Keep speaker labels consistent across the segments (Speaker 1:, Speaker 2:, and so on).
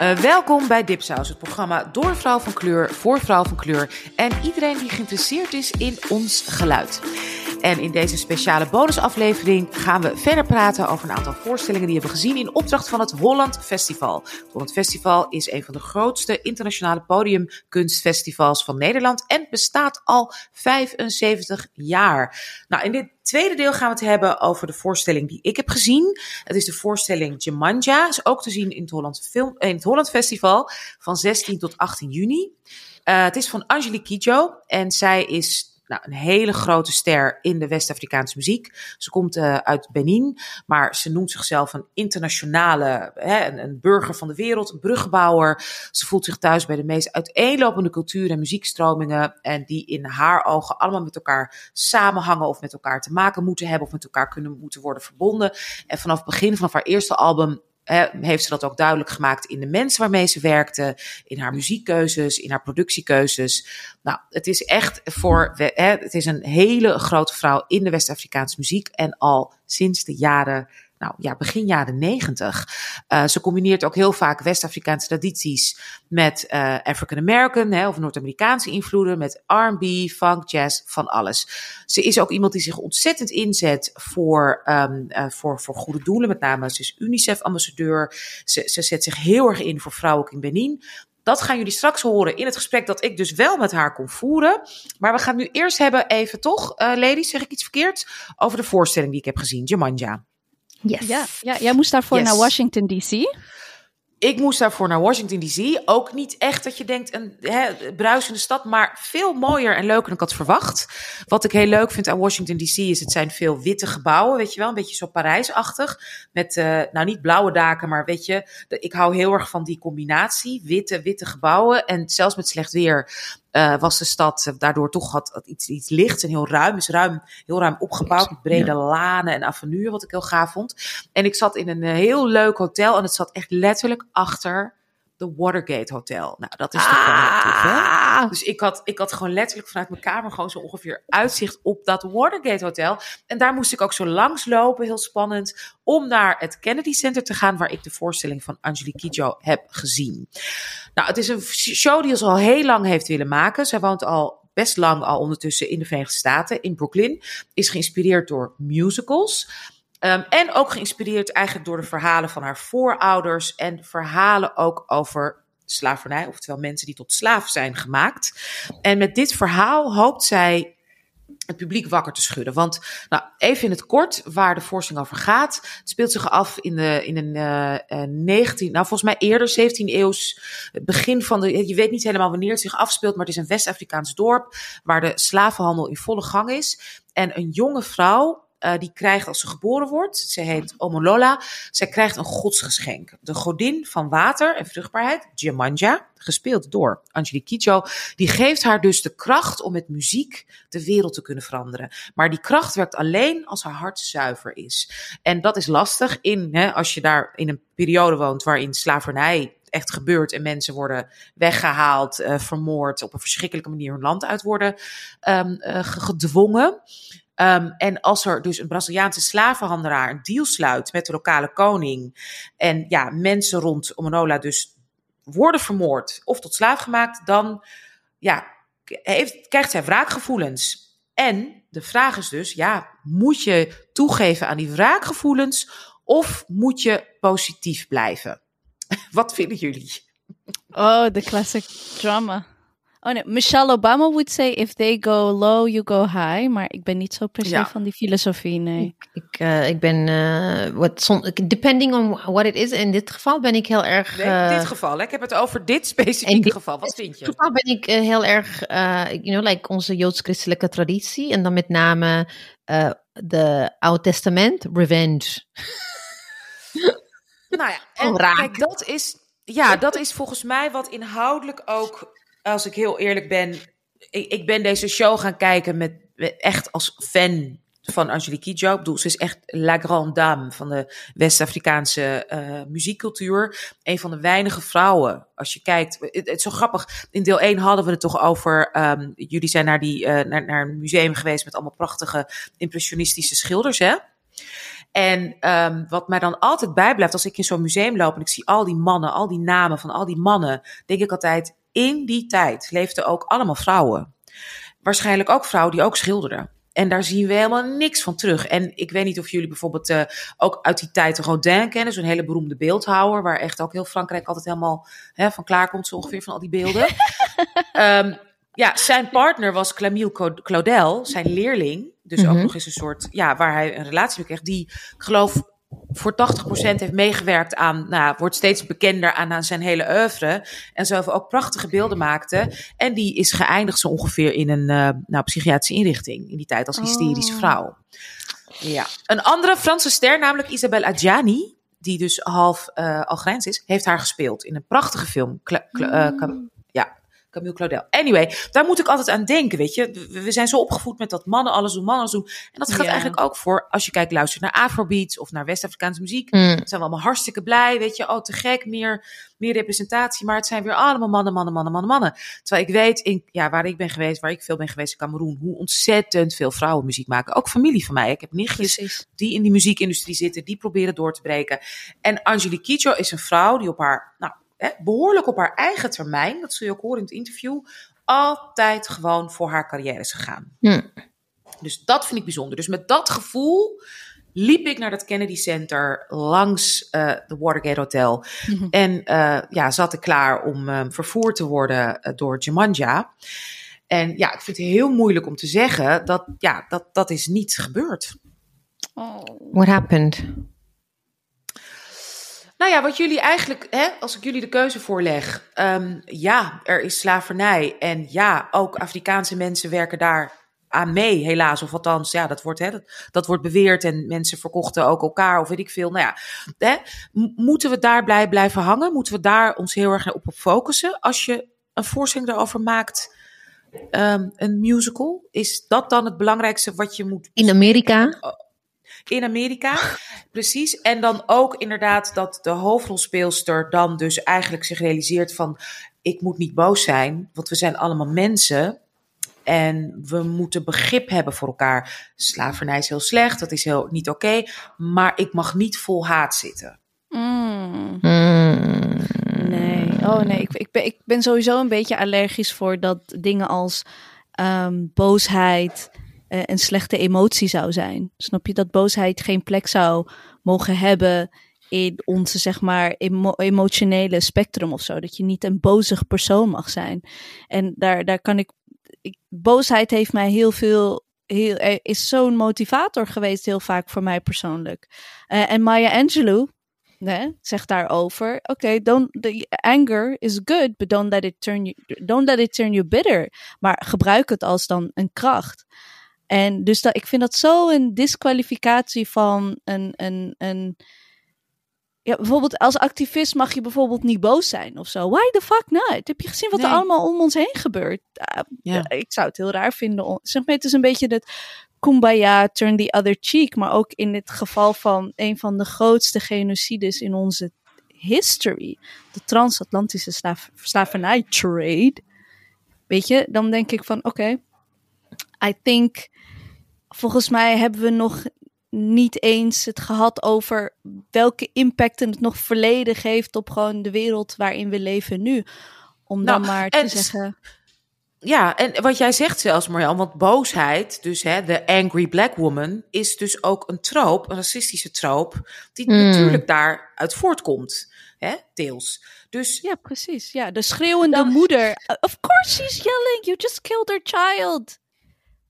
Speaker 1: Uh, welkom bij Dipsaus, het programma door vrouw van kleur, voor vrouw van kleur en iedereen die geïnteresseerd is in ons geluid. En in deze speciale bonusaflevering gaan we verder praten over een aantal voorstellingen die we hebben gezien in opdracht van het Holland Festival. Het Holland Festival is een van de grootste internationale podiumkunstfestivals van Nederland en bestaat al 75 jaar. Nou, in dit tweede deel gaan we het hebben over de voorstelling die ik heb gezien. Het is de voorstelling Jemanja. Is ook te zien in het Holland, Film, in het Holland Festival van 16 tot 18 juni. Uh, het is van Angelique Kidjo en zij is nou, een hele grote ster in de West-Afrikaanse muziek. Ze komt uh, uit Benin, maar ze noemt zichzelf een internationale, hè, een, burger van de wereld, een bruggenbouwer. Ze voelt zich thuis bij de meest uiteenlopende cultuur- en muziekstromingen. En die in haar ogen allemaal met elkaar samenhangen of met elkaar te maken moeten hebben of met elkaar kunnen moeten worden verbonden. En vanaf het begin van haar eerste album heeft ze dat ook duidelijk gemaakt in de mensen waarmee ze werkte, in haar muziekkeuzes, in haar productiekeuzes. Nou, het is echt voor, het is een hele grote vrouw in de West-Afrikaanse muziek en al sinds de jaren nou ja, begin jaren negentig. Uh, ze combineert ook heel vaak West-Afrikaanse tradities met uh, African American of Noord-Amerikaanse invloeden, met R&B, funk, jazz, van alles. Ze is ook iemand die zich ontzettend inzet voor, um, uh, voor, voor goede doelen, met name ze is UNICEF-ambassadeur. Ze, ze zet zich heel erg in voor vrouwen in Benin. Dat gaan jullie straks horen in het gesprek dat ik dus wel met haar kon voeren. Maar we gaan nu eerst hebben even toch, ladies, zeg ik iets verkeerd, over de voorstelling die ik heb gezien, Jamanja.
Speaker 2: Yes. Ja, ja, jij moest daarvoor yes. naar Washington DC.
Speaker 1: Ik moest daarvoor naar Washington DC. Ook niet echt dat je denkt een hè, bruisende stad, maar veel mooier en leuker dan ik had verwacht. Wat ik heel leuk vind aan Washington DC is, het zijn veel witte gebouwen, weet je wel, een beetje zo Parijsachtig. Met, uh, nou niet blauwe daken, maar weet je, ik hou heel erg van die combinatie. Witte, witte gebouwen en zelfs met slecht weer uh, was de stad daardoor toch had, iets, iets lichts en heel ruim. Is ruim, heel ruim opgebouwd. Met brede lanen en avenue, wat ik heel gaaf vond. En ik zat in een heel leuk hotel en het zat echt letterlijk achter de Watergate Hotel. Nou, dat is toch ah. wel tof, hè? Dus ik had, ik had gewoon letterlijk vanuit mijn kamer gewoon zo ongeveer uitzicht op dat Watergate Hotel. En daar moest ik ook zo langs lopen, heel spannend, om naar het Kennedy Center te gaan, waar ik de voorstelling van Angelique Kidjo heb gezien. Nou, het is een show die ze al heel lang heeft willen maken. Zij woont al best lang al ondertussen in de Verenigde Staten, in Brooklyn. Is geïnspireerd door musicals. Um, en ook geïnspireerd eigenlijk door de verhalen van haar voorouders en verhalen ook over slavernij, oftewel mensen die tot slaaf zijn gemaakt. En met dit verhaal hoopt zij het publiek wakker te schudden. Want, nou, even in het kort waar de voorstelling over gaat. Het speelt zich af in, de, in een uh, 19, nou volgens mij eerder 17e eeuws, begin van de, je weet niet helemaal wanneer het zich afspeelt, maar het is een West-Afrikaans dorp waar de slavenhandel in volle gang is. En een jonge vrouw, uh, die krijgt als ze geboren wordt, ze heet Omolola, zij krijgt een godsgeschenk. De godin van water en vruchtbaarheid, Jemanja, gespeeld door Angelique Kidjo, die geeft haar dus de kracht om met muziek de wereld te kunnen veranderen. Maar die kracht werkt alleen als haar hart zuiver is. En dat is lastig in, hè, als je daar in een periode woont waarin slavernij echt gebeurt en mensen worden weggehaald, uh, vermoord, op een verschrikkelijke manier hun land uit worden um, uh, gedwongen. Um, en als er dus een Braziliaanse slavenhandelaar een deal sluit met de lokale koning. En ja, mensen rond Omanola dus worden vermoord of tot slaaf gemaakt, dan ja, heeft, krijgt zij wraakgevoelens. En de vraag is dus, ja, moet je toegeven aan die wraakgevoelens of moet je positief blijven? Wat vinden jullie?
Speaker 2: Oh, de classic drama. Oh nee, Michelle Obama would say if they go low, you go high. Maar ik ben niet zo precies ja. van die filosofie, nee.
Speaker 3: Ik, ik, uh, ik ben, uh, what, depending on what it is, in dit geval ben ik heel erg...
Speaker 1: Nee, in dit uh, geval, hè? ik heb het over dit specifieke dit, geval. Wat vind je?
Speaker 3: In dit geval ben ik heel erg, you know, like onze joods-christelijke traditie. En dan met name de Oud Testament, revenge.
Speaker 1: nou ja, en kijk, dat is... Ja, dat is volgens mij wat inhoudelijk ook als ik heel eerlijk ben, ik, ik ben deze show gaan kijken met, echt als fan van Angelique Kidjo. Ik bedoel, ze is echt la grande dame van de West-Afrikaanse uh, muziekcultuur. Een van de weinige vrouwen. Als je kijkt, het, is zo grappig. In deel 1 hadden we het toch over. Um, jullie zijn naar, die, uh, naar, naar een museum geweest met allemaal prachtige impressionistische schilders, hè? En um, wat mij dan altijd bijblijft als ik in zo'n museum loop en ik zie al die mannen, al die namen van al die mannen, denk ik altijd, in die tijd leefden ook allemaal vrouwen. Waarschijnlijk ook vrouwen die ook schilderden. En daar zien we helemaal niks van terug. En ik weet niet of jullie bijvoorbeeld uh, ook uit die tijd Rodin kennen. Zo'n hele beroemde beeldhouwer. Waar echt ook heel Frankrijk altijd helemaal hè, van klaar komt. Zo ongeveer van al die beelden. um, ja, zijn partner was Camille Claudel, zijn leerling. Dus mm -hmm. ook nog eens een soort, ja, waar hij een relatie mee kreeg. Die, ik geloof, voor 80% heeft meegewerkt aan, nou, wordt steeds bekender aan, aan zijn hele oeuvre. En zelf ook prachtige beelden maakte. En die is geëindigd zo ongeveer in een uh, nou, psychiatrische inrichting. In die tijd als hysterische oh. vrouw. Ja. Een andere Franse ster, namelijk Isabelle Adjani. Die dus half uh, Algerijns is, heeft haar gespeeld in een prachtige film. Cla Cla uh, ja, Camille Claudel. Anyway, daar moet ik altijd aan denken, weet je. We zijn zo opgevoed met dat mannen alles doen, mannen doen. En dat gaat
Speaker 2: Ja.
Speaker 1: eigenlijk ook voor, als je kijkt, luistert naar Afrobeats of naar West-Afrikaanse muziek.
Speaker 3: Mm.
Speaker 1: Zijn we allemaal hartstikke blij, weet je. Oh, te gek, meer, meer representatie. Maar het zijn weer allemaal mannen, mannen, mannen, mannen, mannen. Terwijl ik weet, in, ja, waar ik ben geweest, waar ik veel ben geweest in Cameroen, hoe ontzettend veel vrouwen muziek maken. Ook familie van mij. Ik heb nichtjes
Speaker 2: Precies.
Speaker 1: die in die muziekindustrie zitten, die proberen door te breken. En Angelique Kidjo is een vrouw die op haar, nou, hè, behoorlijk op haar eigen termijn, dat zul je ook horen in het interview, altijd gewoon voor haar carrière is gegaan.
Speaker 3: Hm.
Speaker 1: Dus dat vind ik bijzonder. Dus met dat gevoel liep ik naar dat Kennedy Center langs uh, de Watergate Hotel.
Speaker 2: Mhm.
Speaker 1: En uh, ja, zat ik klaar om uh, vervoerd te worden uh, door Jemanja. En ja, ik vind het heel moeilijk om te zeggen dat ja, dat, dat is niet gebeurd.
Speaker 2: Oh.
Speaker 3: What happened?
Speaker 1: Nou ja, wat jullie eigenlijk, hè, als ik jullie de keuze voorleg. Um, ja, er is slavernij. En ja, ook Afrikaanse mensen werken daar aan mee, helaas. Of althans, ja, dat wordt, hè, dat, dat wordt beweerd. En mensen verkochten ook elkaar, of weet ik veel. Nou ja, hè, moeten we daar blij blijven hangen? Moeten we daar ons heel erg op focussen? Als je een voorstelling erover maakt, um, een musical, is dat dan het belangrijkste wat je moet...
Speaker 3: In Amerika?
Speaker 1: In Amerika, precies. En dan ook inderdaad dat de hoofdrolspeelster dan dus eigenlijk zich realiseert van... ik moet niet boos zijn, want we zijn allemaal mensen... En we moeten begrip hebben voor elkaar. Slavernij is heel slecht, dat is heel niet oké. Okay, maar ik mag niet vol haat zitten.
Speaker 2: Mm.
Speaker 3: Mm.
Speaker 2: Nee, oh nee, ik, ik, ben, ik ben sowieso een beetje allergisch voor dat dingen als um, boosheid uh, een slechte emotie zou zijn. Snap je dat boosheid geen plek zou mogen hebben in onze zeg maar emo emotionele spectrum of zo? Dat je niet een bozig persoon mag zijn. En daar, daar kan ik ik, boosheid heeft mij heel veel. Heel, is zo'n motivator geweest, heel vaak voor mij persoonlijk. Uh, en Maya Angelou zegt daarover: Oké, don't the anger is good, but don't let it turn you, don't let it turn you bitter. Maar gebruik het als dan een kracht. En dus dat, ik vind dat zo een disqualificatie van een, een, een ja, bijvoorbeeld als activist mag je bijvoorbeeld niet boos zijn of zo. Why the fuck not? Heb je gezien wat nee. er allemaal om ons heen gebeurt? Uh, ja. Ik zou het heel raar vinden. Zeg maar, het is een beetje dat kumbaya, turn the other cheek. Maar ook in het geval van een van de grootste genocides in onze history. De transatlantische slaaf, slavernij trade. Weet je, dan denk ik van oké. Okay, I think, volgens mij hebben we nog niet eens het gehad over welke impact het nog volledig heeft op gewoon de wereld waarin we leven nu. Om nou, dan maar te zeggen.
Speaker 1: Ja, en wat jij zegt zelfs, Marjan, want boosheid, dus hè, de angry black woman, is dus ook een troop, een racistische troop, die mm. natuurlijk daaruit voortkomt. Hè, deels. Dus,
Speaker 2: ja, precies. Ja, de schreeuwende dan... moeder. Of course she's yelling, you just killed her child.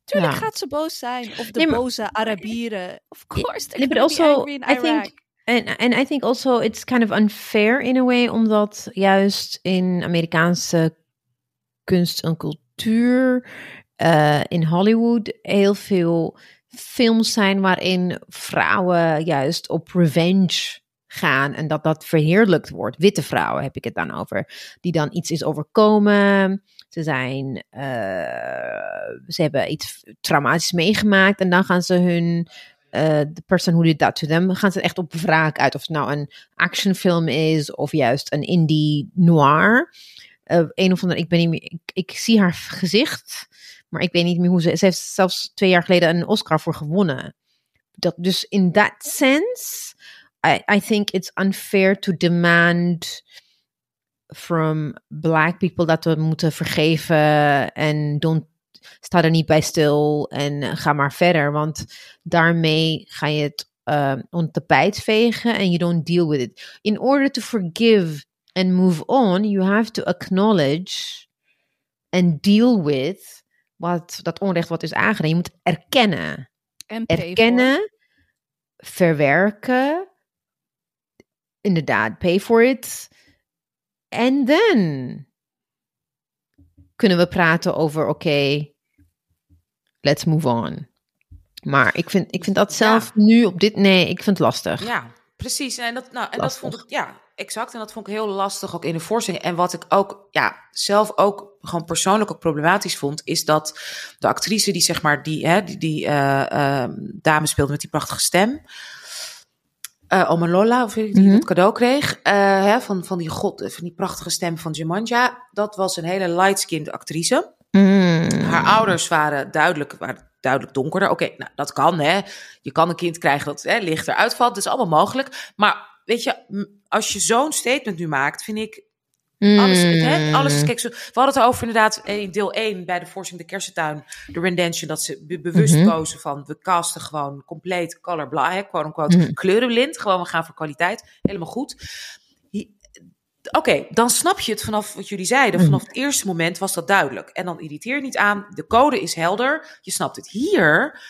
Speaker 2: Tuurlijk gaat ze boos zijn. Of de nee, boze Arabieren. Of course,
Speaker 3: nee, but also, I think, and, and I think also it's kind of unfair in a way, omdat juist in Amerikaanse kunst en cultuur, uh, in Hollywood, heel veel films zijn waarin vrouwen juist op revenge gaan en dat dat verheerlijkt wordt. Witte vrouwen heb ik het dan over, die dan iets is overkomen. Ze zijn, uh, ze hebben iets traumatisch meegemaakt en dan gaan ze hun, uh, the person who did that to them, gaan ze echt op wraak uit. Of het nou een actionfilm is of juist een indie noir. Uh, een of andere, ik ben niet meer, ik, ik, zie haar gezicht, maar ik weet niet meer hoe ze, ze heeft zelfs twee jaar geleden een Oscar voor gewonnen. dat, dus in that sense, I, I think it's unfair to demand from black people dat we moeten vergeven en don't sta er niet bij stil en ga maar verder. Want daarmee ga je het uh, on tapijt vegen en you don't deal with it. In order to forgive and move on, you have to acknowledge and deal with wat, dat onrecht wat is aangedaan. Je moet erkennen.
Speaker 2: En
Speaker 3: erkennen, verwerken, inderdaad, pay for it. En dan kunnen we praten over, oké, okay, let's move on. Maar ik vind, ik vind dat zelf nu op dit, nee, ik vind het lastig.
Speaker 1: Ja, precies. En dat, nou, en dat vond ik, ja, exact. En dat vond ik heel lastig ook in de voorstelling. En wat ik ook, ja, zelf ook gewoon persoonlijk ook problematisch vond, is dat de actrice die zeg maar, die, hè, die, die uh, dame speelde met die prachtige stem. Uh, Omalola, of ik die mm -hmm. het cadeau kreeg, uh, hè, van, van, die god, van die prachtige stem van Jemanja. Dat was een hele light-skinned actrice.
Speaker 3: Mm.
Speaker 1: Haar ouders waren duidelijk, waren duidelijk donkerder. Oké, okay, nou, dat kan, hè. Je kan een kind krijgen dat hè, lichter uitvalt. Dat is allemaal mogelijk. Maar weet je, als je zo'n statement nu maakt, vind ik alles, hè, alles kijk, we hadden het over inderdaad in deel 1 bij de Forcing de Kersentuin, de rendition, dat ze be bewust mm -hmm. kozen van we casten gewoon compleet colorblind, quote unquote, mm -hmm. kleurenblind. Gewoon, we gaan voor kwaliteit. Helemaal goed. Oké, okay, dan snap je het vanaf wat jullie zeiden. Vanaf het eerste moment was dat duidelijk. En dan irriteer je niet aan. De code is helder. Je snapt het. Hier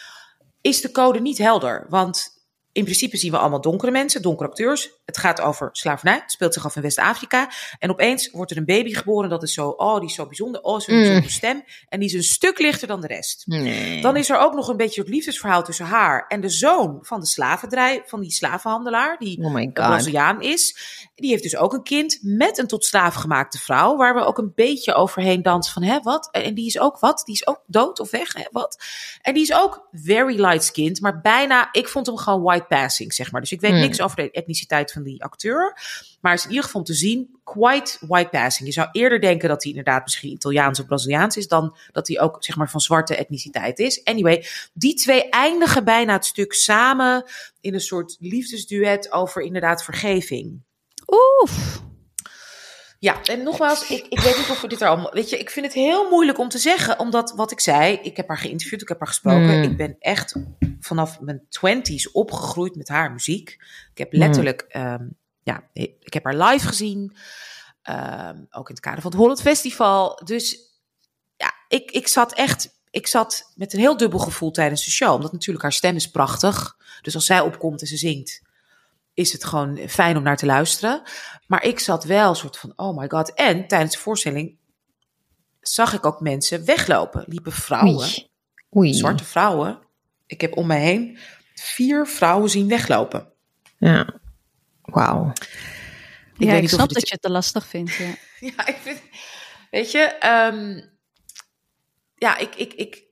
Speaker 1: is de code niet helder. Want in principe zien we allemaal donkere mensen, donkere acteurs. Het gaat over slavernij. Het speelt zich af in West-Afrika. En opeens wordt er een baby geboren. Dat is zo, oh, die is zo bijzonder. Oh, zo'n mm. stem. En die is een stuk lichter dan de rest.
Speaker 3: Nee.
Speaker 1: Dan is er ook nog een beetje het liefdesverhaal tussen haar en de zoon van de slavendrij, van die slavenhandelaar, die
Speaker 3: oh
Speaker 1: Braziliaan is. Die heeft dus ook een kind met een tot slaaf gemaakte vrouw, waar we ook een beetje overheen dansen van, hè, wat? En die is ook wat? Die is ook dood of weg, hè, wat? En die is ook very light skinned, maar bijna, ik vond hem gewoon white passing, zeg maar. Dus ik weet
Speaker 3: Mm.
Speaker 1: niks over de etniciteit van die acteur. Maar is in ieder geval te zien, quite white passing. Je zou eerder denken dat hij inderdaad misschien Italiaans of Braziliaans is, dan dat hij ook zeg maar van zwarte etniciteit is. Anyway, die twee eindigen bijna het stuk samen in een soort liefdesduet over inderdaad vergeving.
Speaker 2: Oef.
Speaker 1: Ja, en nogmaals, ik, ik weet niet of we dit er allemaal. Weet je, ik vind het heel moeilijk om te zeggen, omdat wat ik zei, ik heb haar geïnterviewd, ik heb haar gesproken.
Speaker 3: Mm.
Speaker 1: Ik ben echt vanaf mijn twenties opgegroeid met haar muziek. Ik heb letterlijk, um, ja, ik heb haar live gezien, um, ook in het kader van het Holland Festival. Dus ja, ik, ik zat echt, ik zat met een heel dubbel gevoel tijdens de show, omdat natuurlijk haar stem is prachtig. Dus als zij opkomt en ze zingt, is het gewoon fijn om naar te luisteren. Maar ik zat wel een soort van, oh my god. En tijdens de voorstelling zag ik ook mensen weglopen. Liepen vrouwen,
Speaker 3: Oei. Oei.
Speaker 1: zwarte vrouwen. Ik heb om me heen vier vrouwen zien weglopen.
Speaker 3: Ja. Wauw.
Speaker 2: Ik ja,
Speaker 1: weet
Speaker 2: ik snap
Speaker 1: dit-
Speaker 2: dat je het te lastig vindt. Ja.
Speaker 1: Ja, ik vind, weet je, ehm, ja, ik, ik, ik,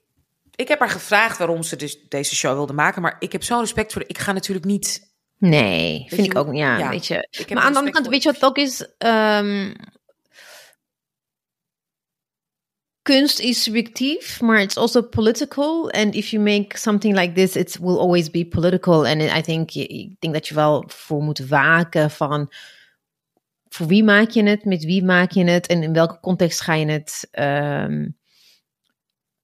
Speaker 1: ik heb haar gevraagd waarom ze dus deze show wilde maken. Maar ik heb zo'n respect voor de, ik ga natuurlijk niet...
Speaker 3: Nee, vind
Speaker 1: je
Speaker 3: ik ook. Ja,
Speaker 1: ja,
Speaker 3: weet je. Maar aan de andere kant, weet je wat het ook is? Ehm, kunst is subjectief, maar it's also political. And if you make something like this, it will always be political. And I think, ik denk dat je wel voor moet waken van voor wie maak je het, met wie maak je het en in welke context ga je het ehm,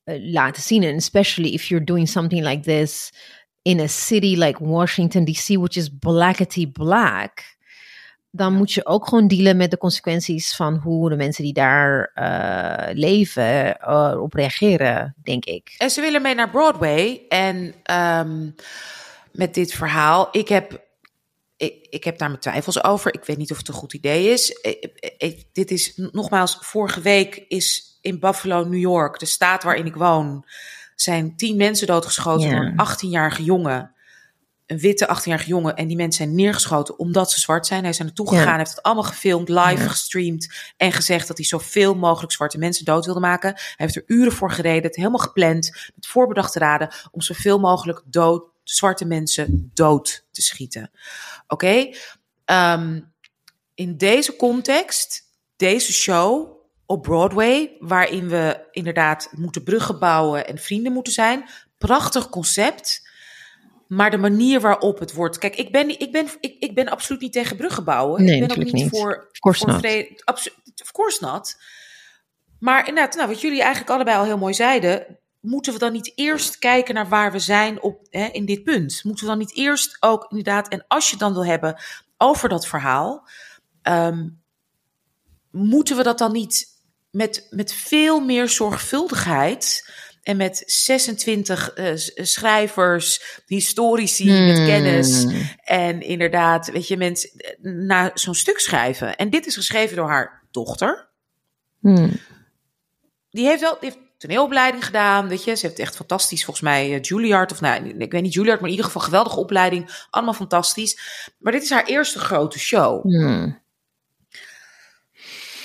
Speaker 3: eh, laten zien. And especially if you're doing something like this in a city like Washington DC, which is blackety black, dan moet je ook gewoon dealen met de consequenties van hoe de mensen die daar eh, leven eh, op reageren, denk ik.
Speaker 1: En ze willen mee naar Broadway. En ehm, met dit verhaal, ik heb, ik, ik heb daar mijn twijfels over. Ik weet niet of het een goed idee is. Ik- ik- dit is nogmaals, vorige week is in Buffalo, New York, de staat waarin ik woon, zijn tien mensen doodgeschoten
Speaker 3: Ja.
Speaker 1: door een 18-jarige jongen. Een witte 18-jarige jongen. En die mensen zijn neergeschoten omdat ze zwart zijn. Hij is er naartoe
Speaker 3: Ja.
Speaker 1: gegaan, heeft het allemaal gefilmd, live
Speaker 3: Ja.
Speaker 1: gestreamd. En gezegd dat hij zoveel mogelijk zwarte mensen dood wilde maken. Hij heeft er uren voor gereden, het helemaal gepland. Met voorbedachte raden om zoveel mogelijk dood, zwarte mensen dood te schieten. Oké? Ehm, in deze context, deze show op Broadway, waarin we inderdaad moeten bruggen bouwen en vrienden moeten zijn. Prachtig concept. Maar de manier waarop het wordt. Kijk, ik ben, ik ben, ik, ik ben absoluut niet tegen bruggen bouwen.
Speaker 3: Nee,
Speaker 1: ik ben ook niet,
Speaker 3: niet.
Speaker 1: voor.
Speaker 3: Of course
Speaker 1: voor
Speaker 3: not.
Speaker 1: vrede- abso- of course not. Maar inderdaad, nou, wat jullie eigenlijk allebei al heel mooi zeiden. Moeten we dan niet eerst kijken naar waar we zijn op, hè, in dit punt? Moeten we dan niet eerst ook inderdaad, en als je dan wil hebben over dat verhaal, ehm, moeten we dat dan niet met, met veel meer zorgvuldigheid en met 26 eh, schrijvers, historici met
Speaker 3: Hmm.
Speaker 1: kennis en inderdaad, weet je, mensen eh, naar zo'n stuk schrijven. En dit is geschreven door haar dochter.
Speaker 3: Hmm.
Speaker 1: Die heeft wel die heeft toneelopleiding gedaan, weet je. Ze heeft echt fantastisch, volgens mij, eh, Juilliard. Of nou, ik weet niet Juilliard, maar in ieder geval geweldige opleiding. Allemaal fantastisch. Maar dit is haar eerste grote show.
Speaker 3: Hmm.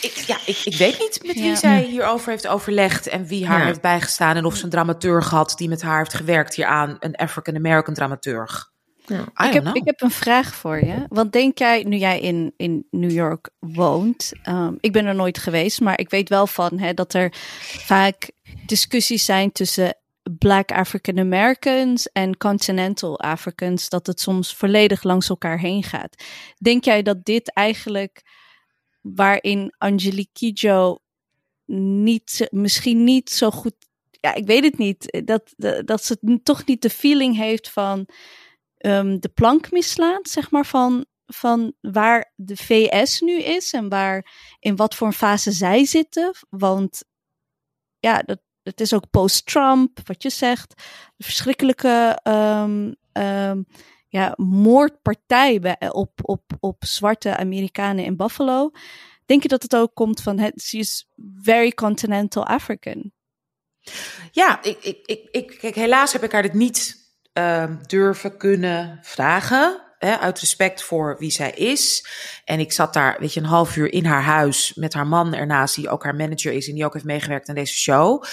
Speaker 1: Ik, ja, ik, ik weet niet met wie
Speaker 2: Ja.
Speaker 1: zij hierover heeft overlegd en wie haar
Speaker 3: Ja.
Speaker 1: heeft bijgestaan. En of ze een dramaturg had die met haar heeft gewerkt hieraan. Een African-American dramaturg.
Speaker 3: Ja.
Speaker 2: Ik heb,
Speaker 1: know.
Speaker 2: ik heb een vraag voor je. Want denk jij, nu jij in, in New York woont, ehm, ik ben er nooit geweest, maar ik weet wel van hè, dat er vaak discussies zijn tussen Black African Americans en Continental Africans, dat het soms volledig langs elkaar heen gaat. Denk jij dat dit eigenlijk, waarin Angelique Kidjo niet, misschien niet zo goed, ja, ik weet het niet, dat, dat, ze toch niet de feeling heeft van ehm, de plank mislaat, zeg maar, van, van waar de VS nu is en waar, in wat voor een fase zij zitten. Want ja, dat, het is ook post-Trump, wat je zegt. De verschrikkelijke ehm, ehm, ja, moordpartij bij, op, op, op zwarte Amerikanen in Buffalo. Denk je dat het ook komt van, het, she is very continental African?
Speaker 1: Ja, ik, ik, ik, ik, kijk, helaas heb ik haar dit niet ehm, durven kunnen vragen. Hè, uit respect voor wie zij is. En ik zat daar, weet je, een half uur in haar huis met haar man ernaast, die ook haar manager is en die ook heeft meegewerkt aan deze show.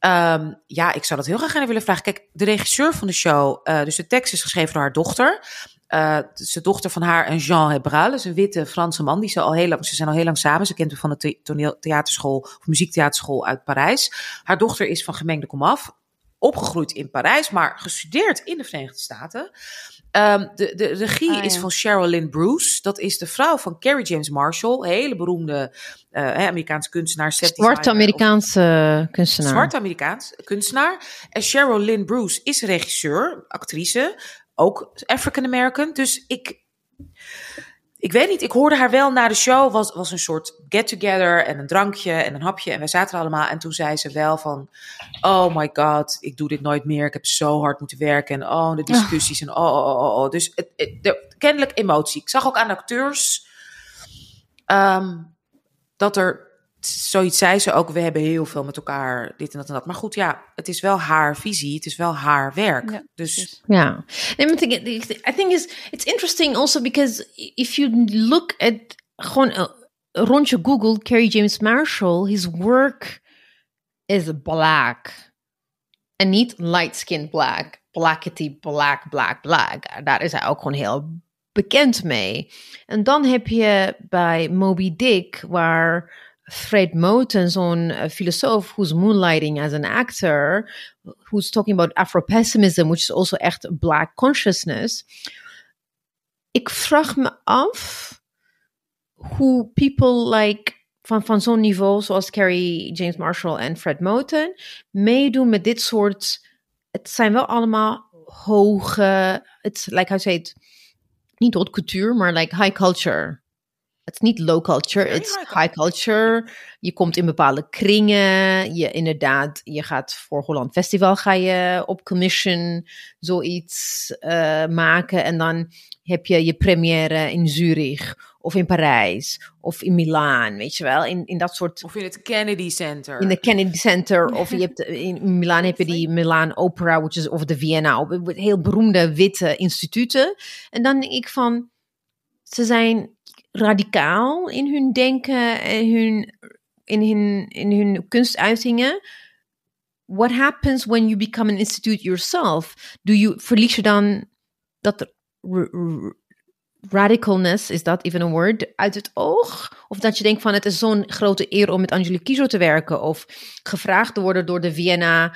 Speaker 1: Ehm, ja, ik zou dat heel graag willen vragen. Kijk, de regisseur van de show, eh, dus de tekst is geschreven door haar dochter. Eh, het is de dochter van haar en Jean Hebral, is een witte Franse man. Die ze al heel lang, ze zijn al heel lang samen. Ze kent hem van de the- toneel, theaterschool of muziektheaterschool uit Parijs. Haar dochter is van gemengde komaf, opgegroeid in Parijs, maar gestudeerd in de Verenigde Staten. Ehm, de, de regie
Speaker 2: Ah,
Speaker 1: is van Cheryl Lynn Bruce. Dat is de vrouw van Carrie James Marshall, hele beroemde hè, Amerikaanse kunstenaar.
Speaker 3: Zwarte Amerikaanse kunstenaar.
Speaker 1: Zwart Amerikaans kunstenaar. En Cheryl Lynn Bruce is regisseur, actrice, ook African American. Dus ik, ik weet niet, ik hoorde haar wel na de show, was, was een soort get-together en een drankje en een hapje. En wij zaten er allemaal en toen zei ze wel van, oh my god, ik doe dit nooit meer. Ik heb zo hard moeten werken en oh, de discussies en oh, oh, oh, oh. Dus het, het, de, kennelijk emotie. Ik zag ook aan acteurs ehm, dat er zoiets zei ze ook, we hebben heel veel met elkaar dit en dat en dat. Maar goed, ja, het is wel haar visie, het is wel haar werk.
Speaker 2: Ja,
Speaker 1: dus
Speaker 2: precies.
Speaker 3: Yeah, I think I think is it's interesting also because if you look at gewoon uh, rond je Google Kerry James Marshall, his work is black en niet light skinned black, blackety black black black. Daar is hij ook gewoon heel bekend mee. En dan heb je bij Moby Dick waar Fred Moten, zo'n uh, filosoof who's moonlighting as an actor, who's talking about Afro-pessimism, which is also echt black consciousness. Ik vraag me af hoe people like van, van zo'n niveau, zoals Carrie James Marshall en Fred Moten, meedoen met dit soort. Het zijn wel allemaal hoge. It's like I say it, niet haute couture, maar like high culture. Het is niet low culture,
Speaker 1: Very
Speaker 3: it's
Speaker 1: high
Speaker 3: high culture. Je komt in bepaalde kringen. Je inderdaad, je gaat voor Holland Festival ga je op commission zoiets uh, maken. En dan heb je je première in Zurich of in Parijs of in Milaan, weet je wel. In, in dat soort...
Speaker 1: Of in het Kennedy Center.
Speaker 3: In de Kennedy Center. Of je hebt, in Milaan heb je die Milaan Opera, which is, of de Vienna. Heel beroemde witte instituten. En dan denk ik van, ze zijn radicaal in hun denken en hun, in, hun, in hun kunstuitingen. What happens when you become an institute yourself? Do you, verlies je dan dat radicalness, is dat even een word, uit het oog? Of dat je denkt van het is zo'n grote eer om met Angelique Kiezo te werken of gevraagd te worden door de Vienna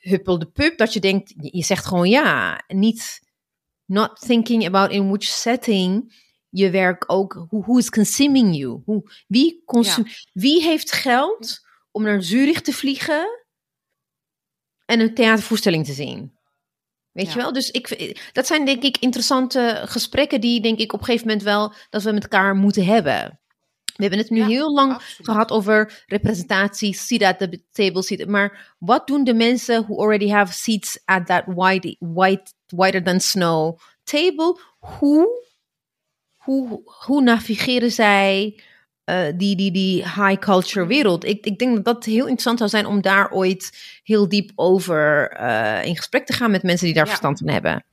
Speaker 3: Huppel de Pup, dat je denkt, je zegt gewoon ja, niet not thinking about in which setting je werk ook, who, is consuming you? Hoe, wie, consum, wie heeft geld om naar Zurich te vliegen en een theatervoorstelling te zien? Weet je wel? Dus ik, dat zijn denk ik interessante gesprekken die denk ik op een gegeven moment wel dat we met elkaar moeten hebben. We hebben het nu heel lang gehad over representatie, seat at the table, seat. Maar wat doen de mensen who already have seats at that white, white, whiter than snow table? Hoe, hoe, hoe navigeren zij uh, die, die, die high culture wereld? Ik, ik denk dat dat heel interessant zou zijn om daar ooit heel diep over uh, in gesprek te gaan met mensen die daar verstand van hebben.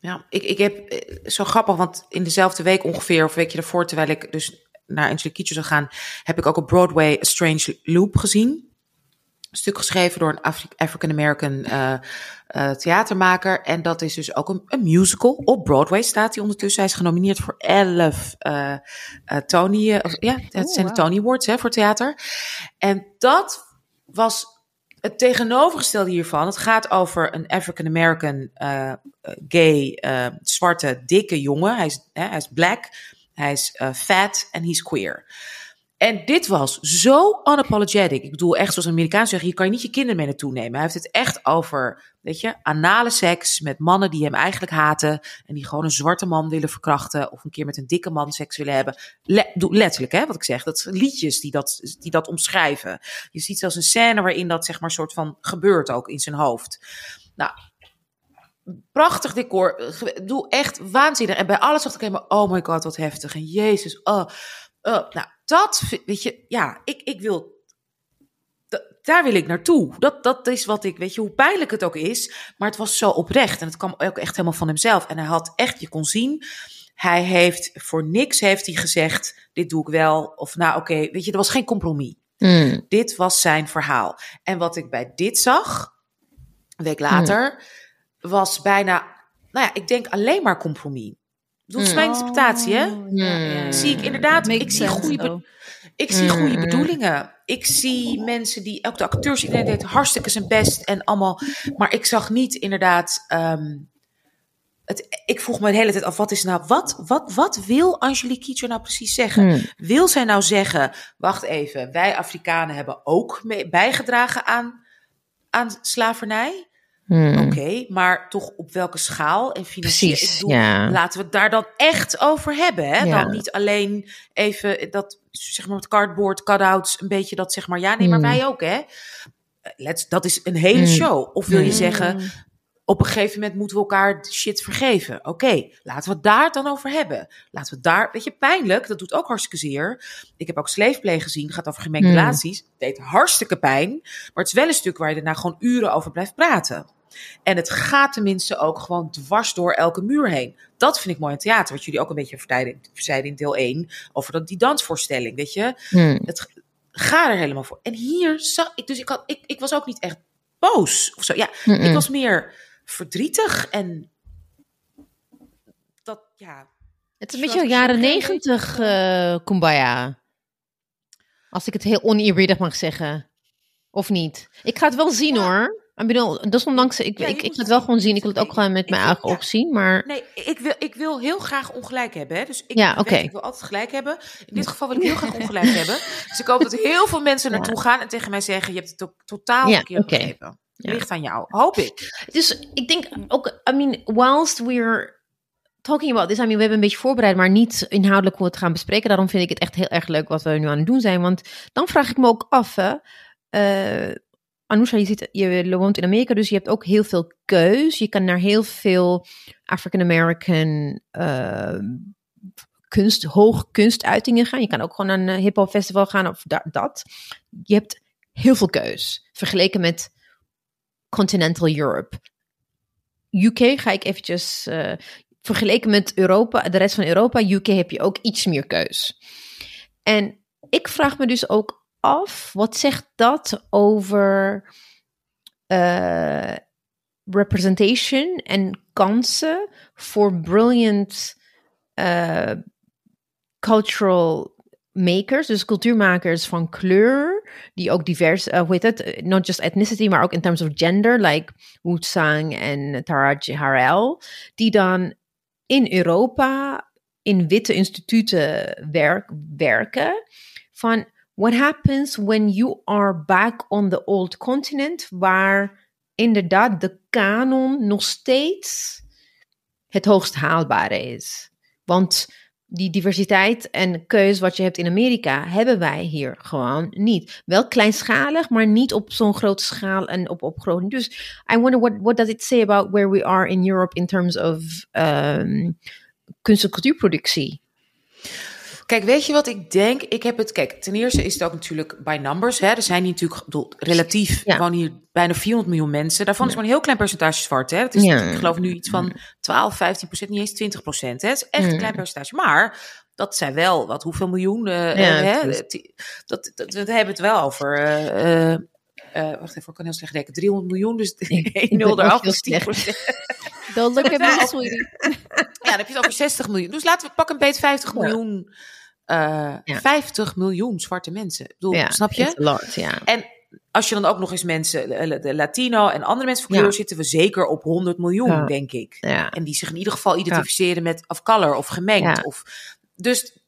Speaker 1: Ja, ik, ik heb eh, zo grappig, want in dezelfde week ongeveer, of weekje ervoor, terwijl ik dus naar Angelique Kidjo zou gaan, heb ik ook op Broadway A Strange Loop gezien. Een stuk geschreven door een Afri African American uh, uh, theatermaker. En dat is dus ook een, een, musical. Op Broadway staat hij ondertussen. Hij is genomineerd voor 11 uh, Tony. ja, het zijn de Tony Awards hè, voor theater. En dat was het tegenovergestelde hiervan. Het gaat over een African American gay, zwarte, dikke jongen. Hij is, hè, hij is black. Hij is fat en hij is queer. En dit was zo unapologetic. Ik bedoel, echt zoals Amerikaans zeggen, hier kan je niet je kinderen mee naartoe nemen. Hij heeft het echt over, weet je, anale seks met mannen die hem eigenlijk haten. En die gewoon een zwarte man willen verkrachten. Of een keer met een dikke man seks willen hebben. letterlijk, hè, wat ik zeg. Dat zijn liedjes die dat, die dat omschrijven. Je ziet zelfs een scène waarin dat, zeg maar, soort van gebeurt ook in zijn hoofd. Nou, prachtig decor. Doe echt waanzinnig. En bij alles dacht ik helemaal, oh my god, wat heftig. En jezus, oh. oh. Nou, dat, weet je, ja, ik, ik wil, daar wil ik naartoe. Dat, dat is wat ik, weet je, hoe pijnlijk het ook is. Maar het was zo oprecht. En het kwam ook echt helemaal van hemzelf. En hij had echt, je kon zien, hij heeft voor niks heeft hij gezegd, dit doe ik wel. Of nou, oké, weet je, er was geen compromis. Hmm. Dit was zijn verhaal. En wat ik bij dit zag, een week later... Hmm was bijna, nou ja, ik denk alleen maar compromis. Dat is mijn interpretatie, hè? Oh, zie ik inderdaad, ik zie goede, ik zie goede bedoelingen. Ik zie mensen die, ook de acteurs, iedereen deed hartstikke zijn best en allemaal, maar ik zag niet inderdaad. Ehm, het, ik vroeg me de hele tijd af, wat is nou, wat, wat, wat wil Angelique Kidjo nou precies zeggen? Hmm. Wil zij nou zeggen, wacht even, wij Afrikanen hebben ook mee, bijgedragen aan, aan slavernij? Hmm. Oké, maar toch op welke schaal en financieel? Precies, ja. Laten we het daar dan echt over hebben. Hè? Dan niet alleen even dat, zeg maar, met cardboard, cutouts, een beetje dat zeg maar, ja, nee, maar hmm. wij ook, hè? Let's, dat is een hele hmm. show. Of wil je zeggen, op een gegeven moment moeten we elkaar shit vergeven. Oké, laten we het daar dan over hebben. Laten we daar, weet je, pijnlijk, dat doet ook hartstikke zeer. Ik heb ook Sleefplay gezien, gaat over gemengde relaties. deed hartstikke pijn, maar het is wel een stuk waar je daarna gewoon uren over blijft praten. En het gaat tenminste ook gewoon dwars door elke muur heen. Dat vind ik mooi in theater, wat jullie ook een beetje zeiden in deel 1, over dat, die dansvoorstelling, weet je. Hmm. Het gaat er helemaal voor. En hier zag ik, dus ik, had, ik, ik was ook niet echt boos of zo. Ja, ik was meer verdrietig en dat, ja.
Speaker 3: Het is een beetje jaren negentig uh, kumbaya. Als ik het heel oneerbiedig mag zeggen. Of niet? Ik ga het wel zien hoor. Ik bedoel, desondanks, ik, ik, ik ga het wel gewoon zien. Ik wil het ook gewoon met mijn eigen ogen zien, maar...
Speaker 1: Nee, ik wil, ik wil heel graag ongelijk hebben. Hè? Dus ik, ja, ik wil altijd gelijk hebben. In dit geval wil ik heel graag ongelijk hebben. Dus ik hoop dat heel veel mensen naartoe gaan en tegen mij zeggen... je hebt het ook totaal ja, verkeerd okay. begrepen. Ja. Ligt aan jou, hoop ik.
Speaker 3: Dus ik denk ook, I mean, whilst we're talking about this, I mean, we hebben een beetje voorbereid, maar niet inhoudelijk hoe we het gaan bespreken. Daarom vind ik het echt heel erg leuk wat we nu aan het doen zijn. Want dan vraag ik me ook af, hè, uh, Anousha, je, je woont in Amerika, dus je hebt ook heel veel keus. Je kan naar heel veel African American uh, kunst, hoog kunstuitingen gaan. Je kan ook gewoon naar een hip-hop festival gaan of dat. Je hebt heel veel keus vergeleken met continental Europe. UK ga ik eventjes uh, vergeleken met Europa, de rest van Europa, UK heb je ook iets meer keus. En ik vraag me dus ook wat zegt dat over uh, representation en kansen voor brilliant uh, cultural makers, dus cultuurmakers van kleur, die ook divers, uh, hoe heet het, not just ethnicity, maar ook in terms of gender, like Wu Tsang en Taraji Harel, die dan in Europa in witte instituten werk, werken van what happens when you are back on the old continent, waar inderdaad de kanon nog steeds het hoogst haalbare is. Want die diversiteit en keus wat je hebt in Amerika, hebben wij hier gewoon niet. Wel kleinschalig, maar niet op zo'n grote schaal en op, op. Dus I wonder what, what does it say about where we are in Europe in terms of um, kunst- en cultuurproductie?
Speaker 1: Kijk, weet je wat ik denk? Ik heb het, kijk, ten eerste is het ook natuurlijk by numbers. Hè? Er zijn hier natuurlijk, bedoel, relatief, ja. wonen hier bijna 400 miljoen mensen. Daarvan is maar een heel klein percentage zwart. Hè? Het is, ja. ik geloof nu iets van 12, 15 procent, niet eens 20 procent. Het is echt een klein percentage. Maar dat zijn wel, wat, hoeveel miljoen? Uh, hè? Dat, dat, we hebben het wel over. Uh, uh, wacht even, ik kan heel slecht denken. 300 miljoen, dus 1 0 eraf is 10 procent.
Speaker 2: Don't look at me, sweetie.
Speaker 1: Ja, dan heb je het over 60 miljoen. Dus laten we pakken een beetje 50 miljoen. Uh, ja. 50 miljoen zwarte mensen. Ik bedoel,
Speaker 3: ja,
Speaker 1: snap je?
Speaker 3: Lot, ja.
Speaker 1: En als je dan ook nog eens mensen, de Latino en andere mensen van kleur, zitten we zeker op 100 miljoen, denk ik. En die zich in ieder geval identificeren met of color of gemengd. Of, dus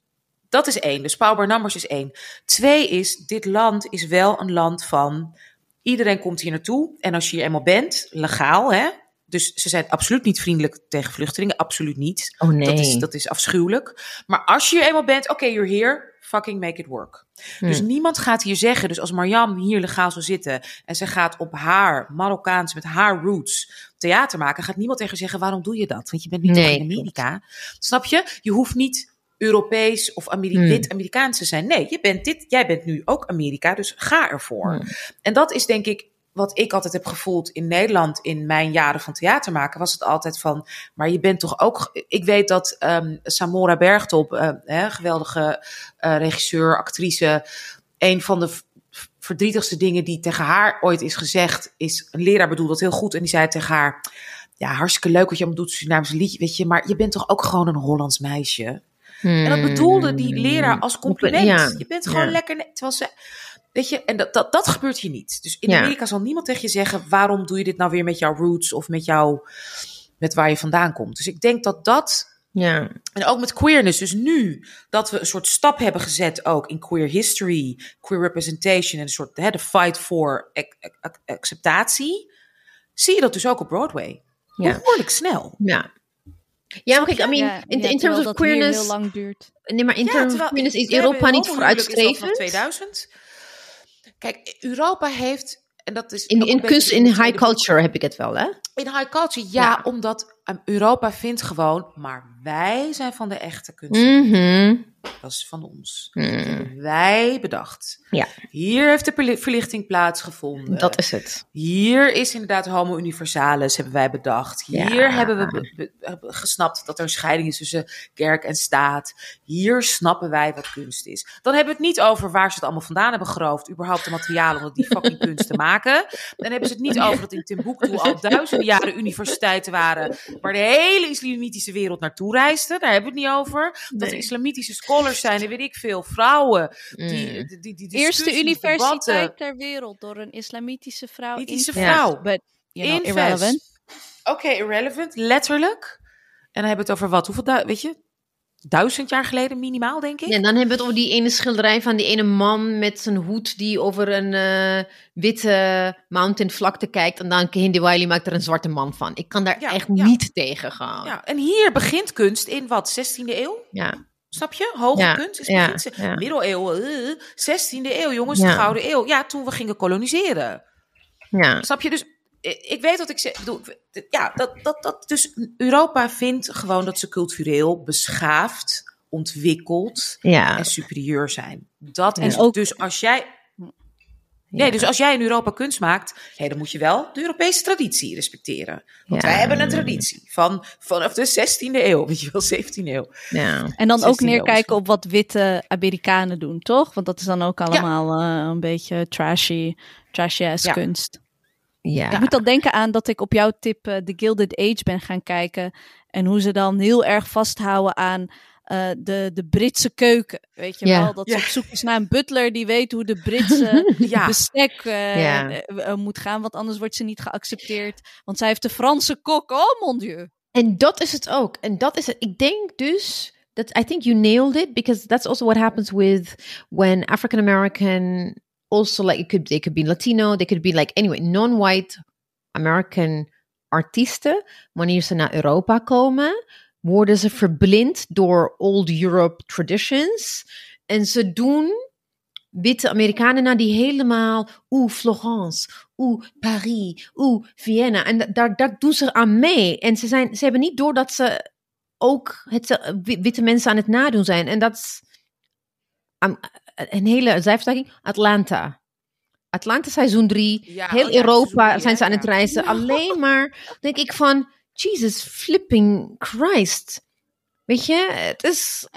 Speaker 1: dat is één. Dus Power Numbers is één. Twee is, dit land is wel een land van, iedereen komt hier naartoe. En als je hier eenmaal bent, legaal hè, dus ze zijn absoluut niet vriendelijk tegen vluchtelingen. Absoluut niet.
Speaker 3: Oh nee.
Speaker 1: Dat is, dat is afschuwelijk. Maar als je eenmaal bent, oké, okay, you're here. Fucking make it work. Hmm. Dus niemand gaat hier zeggen, dus als Marjam hier legaal zou zitten en ze gaat op haar Marokkaans met haar roots theater maken, gaat niemand tegen zeggen waarom doe je dat? Want je bent niet nee. in Amerika. Snap je? Je hoeft niet Europees of Ameri hmm. wit Amerikaans te zijn. Nee, je bent dit, jij bent nu ook Amerika, dus ga ervoor. Hmm. En dat is denk ik wat ik altijd heb gevoeld in Nederland in mijn jaren van theater maken, was het altijd van, maar je bent toch ook. Ik weet dat um, Samora Bergtop, uh, hè, geweldige uh, regisseur, actrice, een van de verdrietigste dingen die tegen haar ooit is gezegd, is een leraar bedoelde dat heel goed en die zei tegen haar, ja, hartstikke leuk wat je allemaal doet, Surinaams liedje, weet je, maar je bent toch ook gewoon een Hollands meisje. Hmm. En dat bedoelde die leraar als compliment. Ja. Je bent gewoon ja. lekker. Terwijl ze, Weet je, en dat, dat, dat gebeurt hier niet. Dus in ja. Amerika zal niemand tegen je zeggen: waarom doe je dit nou weer met jouw roots of met jouw, met waar je vandaan komt. Dus ik denk dat dat.
Speaker 3: Ja.
Speaker 1: En ook met queerness. Dus nu dat we een soort stap hebben gezet ook in queer history, queer representation en een soort hè, de fight for acceptatie, zie je dat dus ook op Broadway. Ja. Behoorlijk snel.
Speaker 3: Ja. Ja, maar kijk, I mean, ja, in, in terms of queerness.
Speaker 2: heel lang duurt.
Speaker 3: Nee, maar in ja, terms of queerness is Europa niet vooruitstrevend.
Speaker 1: 2000. Kijk, Europa heeft. En dat is
Speaker 3: in, in kunst, in high culture heb ik het wel, hè?
Speaker 1: In high culture, ja, ja. omdat Europa vindt gewoon, maar wij zijn van de echte kunst.
Speaker 3: Mm -hmm.
Speaker 1: Dat is van ons.
Speaker 3: Mm.
Speaker 1: Wij bedacht.
Speaker 3: Ja.
Speaker 1: Hier heeft de verlichting plaatsgevonden.
Speaker 3: Dat is het.
Speaker 1: Hier is inderdaad homo universalis, hebben wij bedacht. Hier ja. hebben we gesnapt dat er een scheiding is tussen kerk en staat. Hier snappen wij wat kunst is. Dan hebben we het niet over waar ze het allemaal vandaan hebben geroofd. Überhaupt de materialen om die fucking kunst te maken. Dan hebben ze het niet over dat in Timbuktu al duizenden jaren universiteiten waren. Waar de hele islamitische wereld naartoe reisde. Daar hebben we het niet over. Dat islamitische scholars zijn en weet ik veel. Vrouwen. Die,
Speaker 3: Mm.
Speaker 1: die, die, die
Speaker 2: Eerste universiteit
Speaker 1: debatten.
Speaker 2: ter wereld door een islamitische vrouw.
Speaker 1: Islamitische vrouw.
Speaker 2: But, you know,
Speaker 1: Invest.
Speaker 2: irrelevant.
Speaker 1: Oké, irrelevant, letterlijk. En dan hebben we het over wat? Hoeveel, weet je? Duizend jaar geleden minimaal, denk ik.
Speaker 3: En dan hebben we het over die ene schilderij van die ene man met zijn hoed die over een eh, witte mountain vlakte kijkt. En dan Hindi Wiley maakt er een zwarte man van. Ik kan daar
Speaker 1: Ja,
Speaker 3: echt
Speaker 1: ja.
Speaker 3: niet tegen gaan.
Speaker 1: Ja, en hier begint kunst in wat? 16e eeuw?
Speaker 3: Ja.
Speaker 1: Snap je? Hoge
Speaker 3: Ja,
Speaker 1: kunst is
Speaker 3: ja, ja.
Speaker 1: middeleeuwen, eh, 16e eeuw, jongens,
Speaker 3: Ja.
Speaker 1: de Gouden Eeuw. Ja, toen we gingen koloniseren.
Speaker 3: ja.
Speaker 1: Snap je? Dus ik ik weet wat ik zeg. Bedoel, ja, dat, dat, dat, dus Europa vindt gewoon dat ze cultureel beschaafd, ontwikkeld
Speaker 3: Ja.
Speaker 1: en superieur zijn. Dat
Speaker 3: Ja.
Speaker 1: is
Speaker 2: En ook-
Speaker 1: dus als jij. Nee,
Speaker 3: Ja.
Speaker 1: dus als jij in Europa kunst maakt, hé, dan moet je wel de Europese traditie respecteren. Want
Speaker 3: Ja.
Speaker 1: wij hebben een traditie van vanaf de 16e eeuw, weet je wel, 17e eeuw.
Speaker 3: Ja.
Speaker 2: En dan ook
Speaker 1: 16
Speaker 2: neerkijken
Speaker 1: eeuw
Speaker 2: op wat witte Amerikanen doen, toch? Want dat is dan ook allemaal eh, een beetje trashy, trashy-ass
Speaker 1: Ja.
Speaker 2: kunst.
Speaker 3: Ja.
Speaker 2: Ik moet dan denken aan dat ik op jouw tip eh, The Gilded Age ben gaan kijken. En hoe ze dan heel erg vasthouden aan uh, de, de Britse keuken. Weet je wel? Dat ze op zoek is naar een butler die weet hoe de Britse bestek uh, moet gaan. Want anders wordt ze niet geaccepteerd. Want zij heeft de Franse kok. Oh mon dieu.
Speaker 3: En dat is het ook. En dat is het. Ik denk dus that I think you nailed it because that's also what happens with when African American also like could they could be Latino, they could be like anyway non-white American artiesten wanneer ze naar Europa komen worden ze verblind door old Europe traditions. En ze doen witte Amerikanen naar die helemaal oeh Florence, oeh Paris, oeh Vienna. En daar, daar doen ze aan mee. En ze zijn ze hebben niet door dat ze ook het, witte mensen aan het nadoen zijn. En dat is een hele cijferstijging. Atlanta. Atlanta seizoen 3. heel oh Europa zijn ze aan het reizen. Alleen maar denk ik van, Jesus flipping Christ. Weet je, het is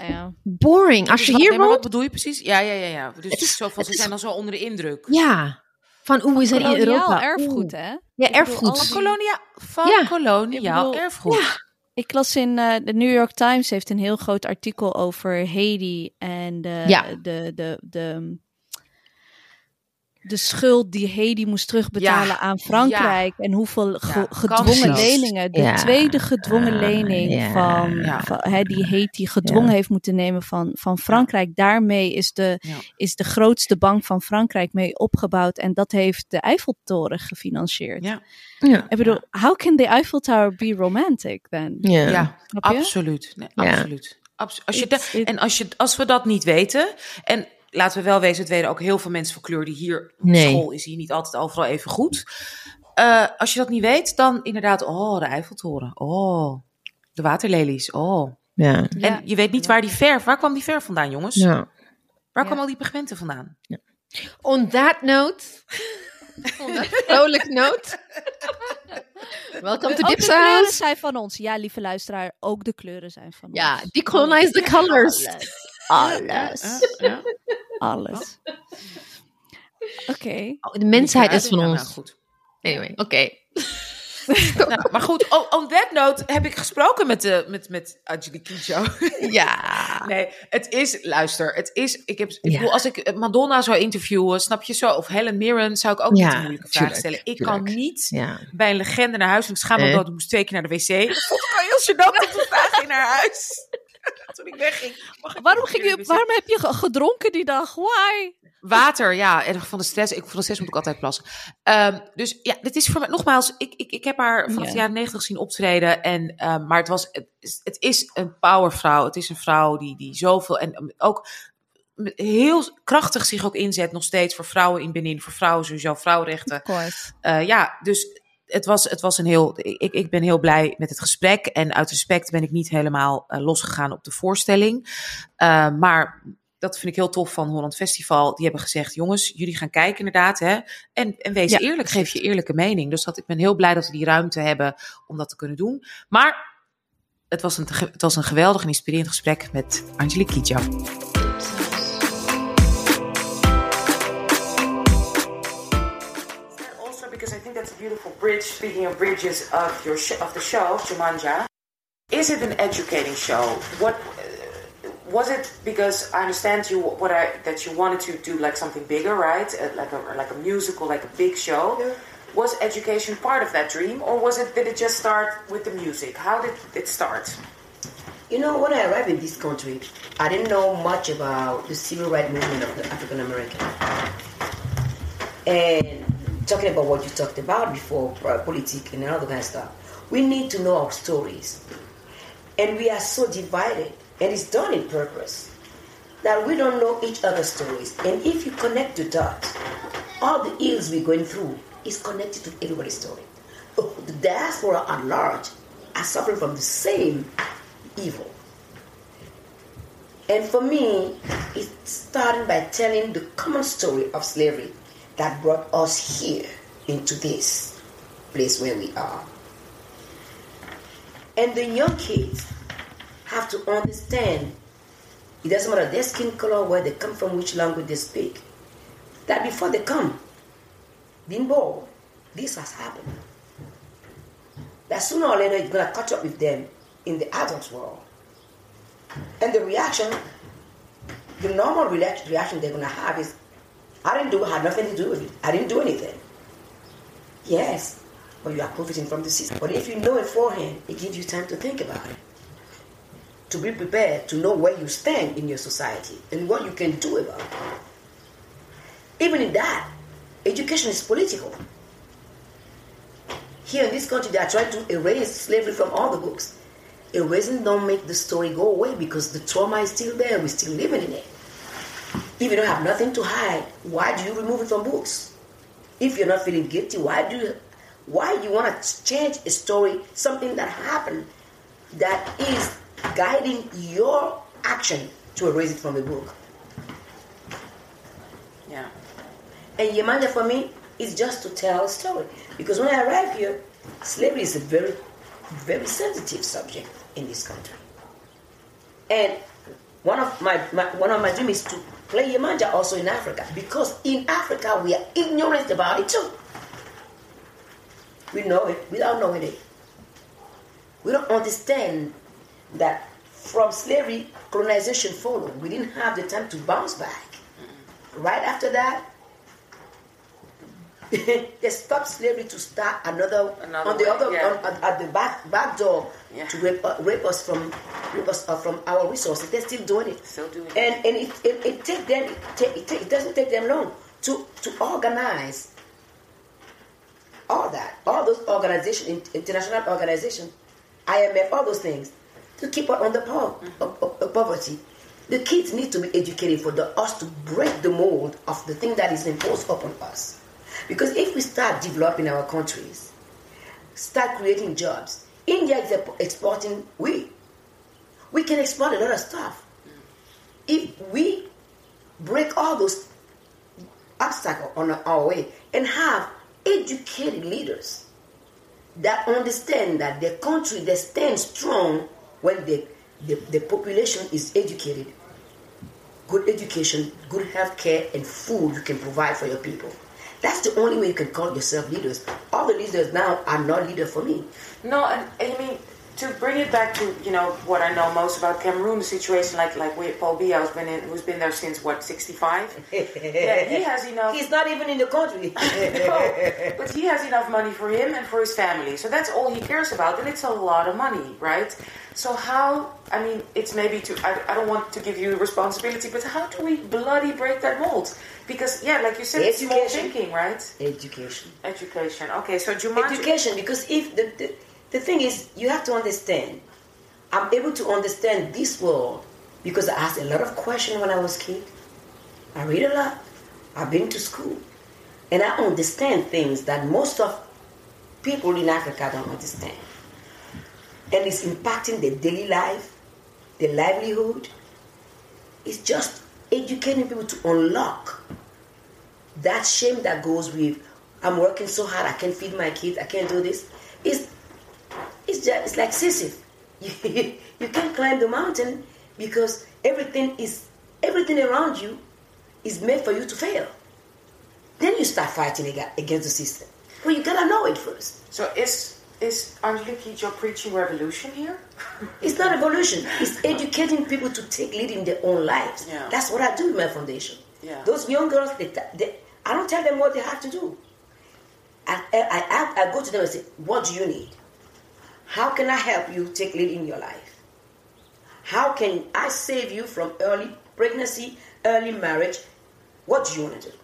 Speaker 3: boring. Als je hier woont...
Speaker 1: Wat bedoel je precies? Ja, ja, ja. ja. Dus is, zo van, ze zijn dan zo onder de indruk.
Speaker 3: Ja. Van hoe is er in Europa?
Speaker 2: erfgoed, hè?
Speaker 3: Ja, erfgoed.
Speaker 1: Van kolonia, van ja. koloniaal erfgoed.
Speaker 2: Ik las in uh, de New York Times heeft een heel groot artikel over Haiti en de, ja. de, de, de, de schuld die Haiti moest terugbetalen aan Frankrijk. En hoeveel gedwongen leningen. De tweede gedwongen lening van, van die Haiti gedwongen heeft moeten nemen van, van Frankrijk. Daarmee is de, is de grootste bank van Frankrijk mee opgebouwd. En dat heeft de Eiffeltoren gefinancierd. Ja. Ik bedoel, how can the Eiffel Tower be romantic then?
Speaker 1: Ja, absoluut. Nee, absoluut. Als je en als, je, als we dat niet weten. En laten we wel wezen, het weten ook heel veel mensen van kleur die hier op school is hier niet altijd overal even goed. Uh, als je dat niet weet, dan inderdaad, oh, de Eiffeltoren. Oh, de waterlelies. Oh. Ja. En je weet niet waar die verf, waar kwam die verf vandaan, jongens? Ja. Waar kwam al die pigmenten vandaan? Ja.
Speaker 3: On that note, on that vrolijk note. Welcome to Dipsaus.
Speaker 2: de kleuren zijn van ons. Ja, lieve luisteraar, ook de kleuren zijn van ons.
Speaker 3: Ja, decolonize the colors.
Speaker 2: Alles. Ja, Alles. Oké.
Speaker 3: Oh, de mensheid is van ons. Nou, goed. Anyway, oké.
Speaker 1: nou, maar goed, oh, on that note heb ik gesproken met, de, met, met Angelique Kidjo.
Speaker 3: Ja.
Speaker 1: nee, het is, luister, het is, ik heb, ik bedoel, als ik Madonna zou interviewen, snap je zo, of Helen Mirren, zou ik ook niet een moeilijke vraag stellen. Ik kan niet bij een legende naar huis, en ik schaam me dood, ik moest twee keer naar de wc. Dat kan je als je dan te vragen in haar huis. Toen ik wegging.
Speaker 2: waarom, ging je, waarom heb je gedronken die dag? Why?
Speaker 1: Water, ja. En van de stress. Ik, van de stress moet ik altijd plassen. Um, dus ja, dit is voor mij, nogmaals, ik, ik, ik heb haar vanaf de jaren negentig zien optreden. En, um, maar het, was, het, het is een powervrouw. Het is een vrouw die, die zoveel, en ook heel krachtig zich ook inzet nog steeds voor vrouwen in Benin, voor vrouwen sowieso, vrouwenrechten. Uh, ja, dus het was, het was een heel. Ik, ik ben heel blij met het gesprek. En uit respect ben ik niet helemaal uh, losgegaan op de voorstelling. Uh, maar dat vind ik heel tof van Holland Festival. Die hebben gezegd: jongens, jullie gaan kijken inderdaad. Hè? En, en wees eerlijk, geef je eerlijke mening. Dus dat, ik ben heel blij dat we die ruimte hebben om dat te kunnen doen. Maar het was een, het was een geweldig en inspirerend gesprek met Angelique Kietja. Bridge. Speaking of bridges of your sh- of the show, Jumanja, is it an educating show? What uh, was it? Because I understand you what I that you wanted to do like something bigger, right? Uh, like a like a musical, like a big show. Yeah. Was education part of that dream, or was it did it just start with the music? How did it start?
Speaker 4: You know, when I arrived in this country, I didn't know much about the civil rights movement of the African American. And talking about what you talked about before, uh, politics and all kind of stuff. We need to know our stories. And we are so divided, and it's done in purpose, that we don't know each other's stories. And if you connect the dots, all the ills we're going through is connected to everybody's story. The diaspora at large are suffering from the same evil. And for me, it's starting by telling the common story of slavery that brought us here into this place where we are. And the young kids have to understand it doesn't matter their skin color, where they come from, which language they speak, that before they come, being born, this has happened. That sooner or later it's going to catch up with them in the adult world. And the reaction, the normal reaction they're going to have is, I didn't do had nothing to do with it. I didn't do anything. Yes, but you are profiting from the system. But if you know it beforehand, it gives you time to think about it. To be prepared to know where you stand in your society and what you can do about it. Even in that, education is political. Here in this country, they are trying to erase slavery from all the books. Erasing don't make the story go away because the trauma is still there. We're still living in it. If you don't have nothing to hide, why do you remove it from books? If you're not feeling guilty, why do you, why do you want to change a story, something that happened that is guiding your action to erase it from the book?
Speaker 1: Yeah.
Speaker 4: And Yemanja for me is just to tell a story. Because when I arrived here, slavery is a very, very sensitive subject in this country. And one of my, my one of my dreams is to play Yemanja also in Africa because in Africa we are ignorant about it too. We know it without knowing it. We don't understand that from slavery, colonization followed. We didn't have the time to bounce back. Right after that, they stopped slavery to start another,
Speaker 1: Another
Speaker 4: on the
Speaker 1: way,
Speaker 4: other
Speaker 1: yeah.
Speaker 4: on, at, at the back back door
Speaker 1: Yeah.
Speaker 4: to rape, uh, rape us from rape us uh, from our resources. They're still doing it.
Speaker 1: Still doing it.
Speaker 4: and and it it, it take them it, take, it, take, it doesn't take them long to to organize all that all those organizations international organizations IMF all those things to keep us on the po- of, of, of poverty. The kids need to be educated for the, us to break the mold of the thing that is imposed upon us. Because if we start developing our countries, start creating jobs, India is exporting wheat. We can export a lot of stuff. Mm. If we break all those obstacles on our way and have educated leaders that understand that the country they stand strong when the, the, the population is educated good education good health care and food you can provide for your people that's the only way you can call yourself leaders. All the leaders now are not leaders for me.
Speaker 1: No, and I mean to bring it back to you know what I know most about Cameroon, the situation like like with Paul Biya, who's been in, who's been there since what sixty five. yeah, he has enough.
Speaker 4: he's not even in the country
Speaker 1: no, but he has enough money for him and for his family, so that's all he cares about, and it's a lot of money, right? So how? I mean, it's maybe to. I, I don't want to give you responsibility, but how do we bloody break that mold? Because yeah, like you said, it's small
Speaker 4: Education.
Speaker 1: thinking, right?
Speaker 4: education
Speaker 1: Education. Okay, so Jumanji.
Speaker 4: education because if the, the the thing is you have to understand. I'm able to understand this world because i asked a lot of questions when i was a kid. I read a lot. I've been to school. And i understand things that most of people in africa don't understand. And it's impacting their daily life their livelihood. It's just educating people to unlock that shame that goes with I'm working so hard, I can't feed my kids, I can't do this. It's it's just it's like Sisyphus. You, you can't climb the mountain because everything is everything around you is made for you to fail. Then you start fighting against the system. Well, you gotta know it first.
Speaker 1: So is is Angelique Kidjo preaching revolution here?
Speaker 4: It's not revolution. It's educating people to take lead in their own lives.
Speaker 1: Yeah.
Speaker 4: That's what I do with my foundation.
Speaker 1: Yeah.
Speaker 4: Those young girls, they, they, I don't tell them what they have to do. I, I, I, I go to them and say, What do you need? How can I help you take lead in your life? How can I save you from early pregnancy, early marriage? What do you want to do?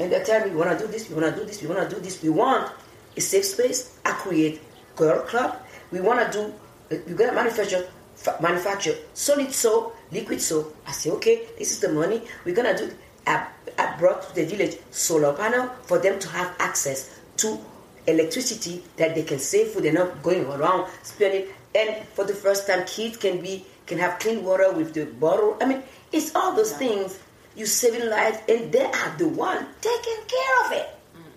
Speaker 4: And they tell me, we want to do this, we want to do this, we want to do this. We want a safe space. I create girl club. We want to do, we're going to manufacture, manufacture solid soap, liquid soap. I say, okay, this is the money. We're going to do, I, I brought to the village solar panel for them to have access to electricity that they can save food. They're not going around spending. And for the first time, kids can be can have clean water with the bottle. I mean, it's all those things you saving lives, and they are the one taking care of it. Mm.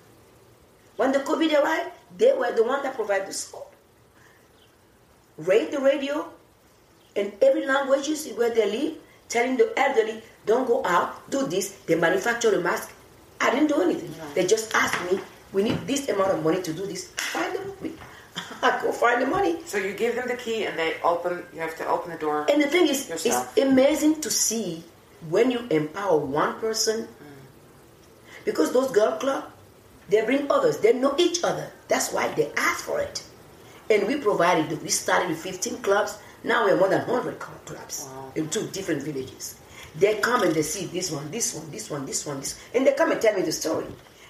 Speaker 4: When the COVID arrived, they were the one that provided the soap. Read the radio in every language languages where they live, telling the elderly, don't go out, do this. They manufacture the mask. I didn't do anything. They just asked me, we need this amount of money to do this. Find the movie. go find the money.
Speaker 1: So you give them the key, and they open. You have to open the door.
Speaker 4: And the thing is,
Speaker 1: yourself.
Speaker 4: it's amazing to see when you empower one person, mm. because those girl club, they bring others. They know each other. That's why they ask for it. And we provided. We started with 15 clubs. Now we have more than 100 clubs
Speaker 1: Wow.
Speaker 4: in two different villages. They come and they see this one, this one, this one, this one, this, and they come and tell me the story.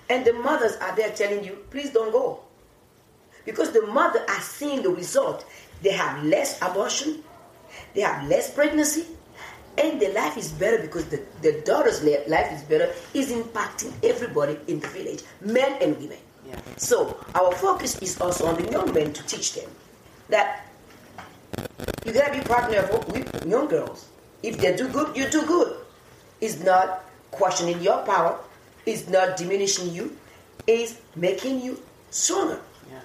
Speaker 4: And the mothers are there telling you, please don't go. Because the mother are seeing the result. They have less abortion, they have less pregnancy, and their life is better because the, the daughter's life is better, is impacting everybody in the village, men and women.
Speaker 1: Yeah.
Speaker 4: So our focus is also on the young men to teach them that you gotta be partner with young girls. If they do good, you do good. It's not questioning your power, it's not diminishing you, it's making you stronger.
Speaker 1: Yeah.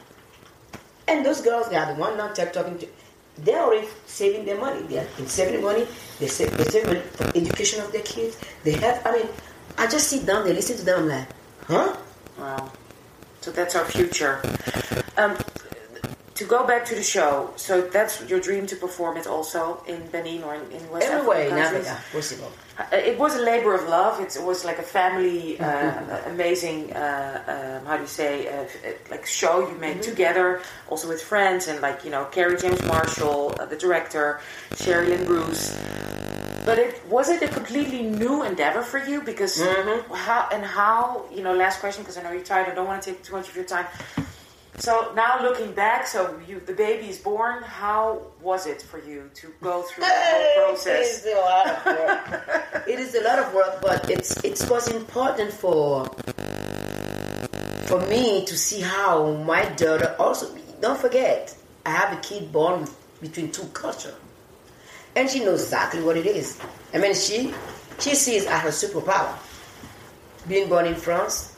Speaker 4: And those girls, they are the one not talking to. They're already saving their money. They are saving money. They save, they save money for education of their kids. They have. I mean, I just sit down. They listen to them. I'm like, huh?
Speaker 1: Wow. So that's our future. Um, to go back to the show, so that's your dream to perform it also in Benin or in, in West
Speaker 4: Everywhere
Speaker 1: African countries?
Speaker 4: Possible.
Speaker 1: Uh, It was a labor of love. It was like a family, uh,
Speaker 4: Mm-hmm.
Speaker 1: amazing, uh, um, how do you say, uh, uh, like show you made
Speaker 4: Mm-hmm.
Speaker 1: together, also with friends and like you know Carrie James Marshall, uh, the director, Sherry Lynn Bruce. But it was it a completely new endeavor for you because
Speaker 4: Mm-hmm.
Speaker 1: how and how you know last question because I know you're tired. I don't want to take too much of your time. So now looking back, so you the baby is born. How was it for you to go through the whole process?
Speaker 4: It is a lot of work. it is a lot of work, but it's it was important for for me to see how my daughter also. Don't forget, I have a kid born with, between two cultures, and she knows exactly what it is. I mean, she she sees as her superpower. Being born in France,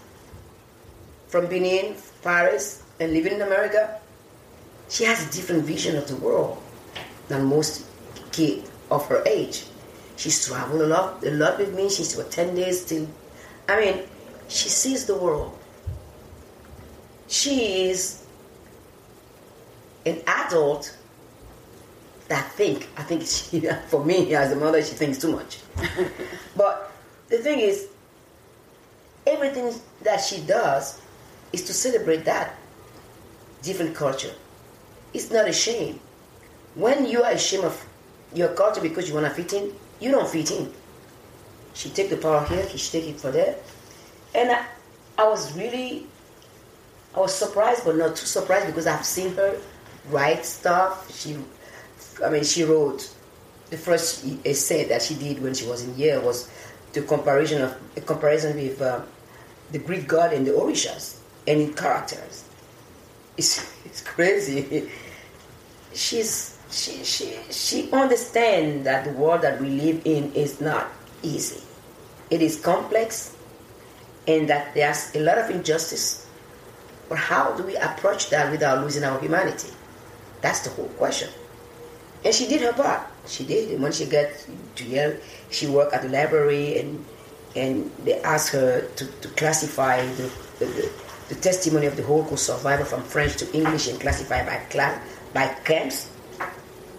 Speaker 4: from Benin, Paris, and living in America, she has a different vision of the world than most kids of her age. She's traveled a lot, a lot with me. She's for ten days till. I mean, she sees the world. She is an adult that think. I think she, for me as a mother, she thinks too much. but the thing is, everything that she does is to celebrate that different culture. It's not a shame. When you are ashamed of your culture because you want to fit in, you don't fit in. She take the power here, she take it for there. And I, I was really, I was surprised, but not too surprised because I've seen her write stuff. She, I mean, she wrote the first essay that she did when she was in Yale was the comparison of a comparison with uh, the Greek god and the Orishas and characters. It's it's crazy. She's she she she understands that the world that we live in is not easy. It is complex, and that there's a lot of injustice. But how do we approach that without losing our humanity? That's the whole question. And she did her part. She did. And when she got to Yale, she worked at the library, and and they asked her to, to classify the, the, the, the testimony of the Holocaust survivor from French to English and classified by class by camps.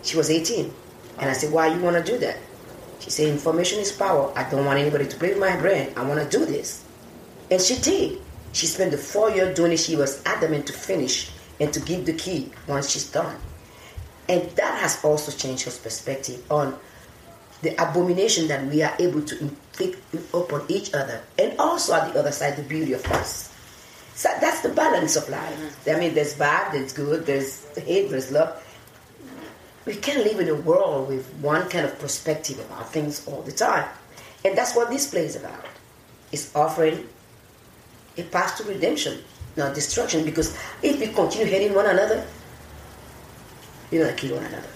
Speaker 4: She was 18, and I said, "Why you want to do that?" She said, "Information is power. I don't want anybody to with my brain. I want to do this," and she did. She spent the four years doing it. She was adamant to finish and to give the key once she's done. And that has also changed her perspective on the abomination that we are able to inflict upon each other, and also at the other side, the beauty of us. So that's the balance of life. I mean, there's bad, there's good, there's hate, there's love. We can't live in a world with one kind of perspective about things all the time. And that's what this play is about. It's offering a path to redemption, not destruction. Because if we continue hating one another, we're going to kill one another,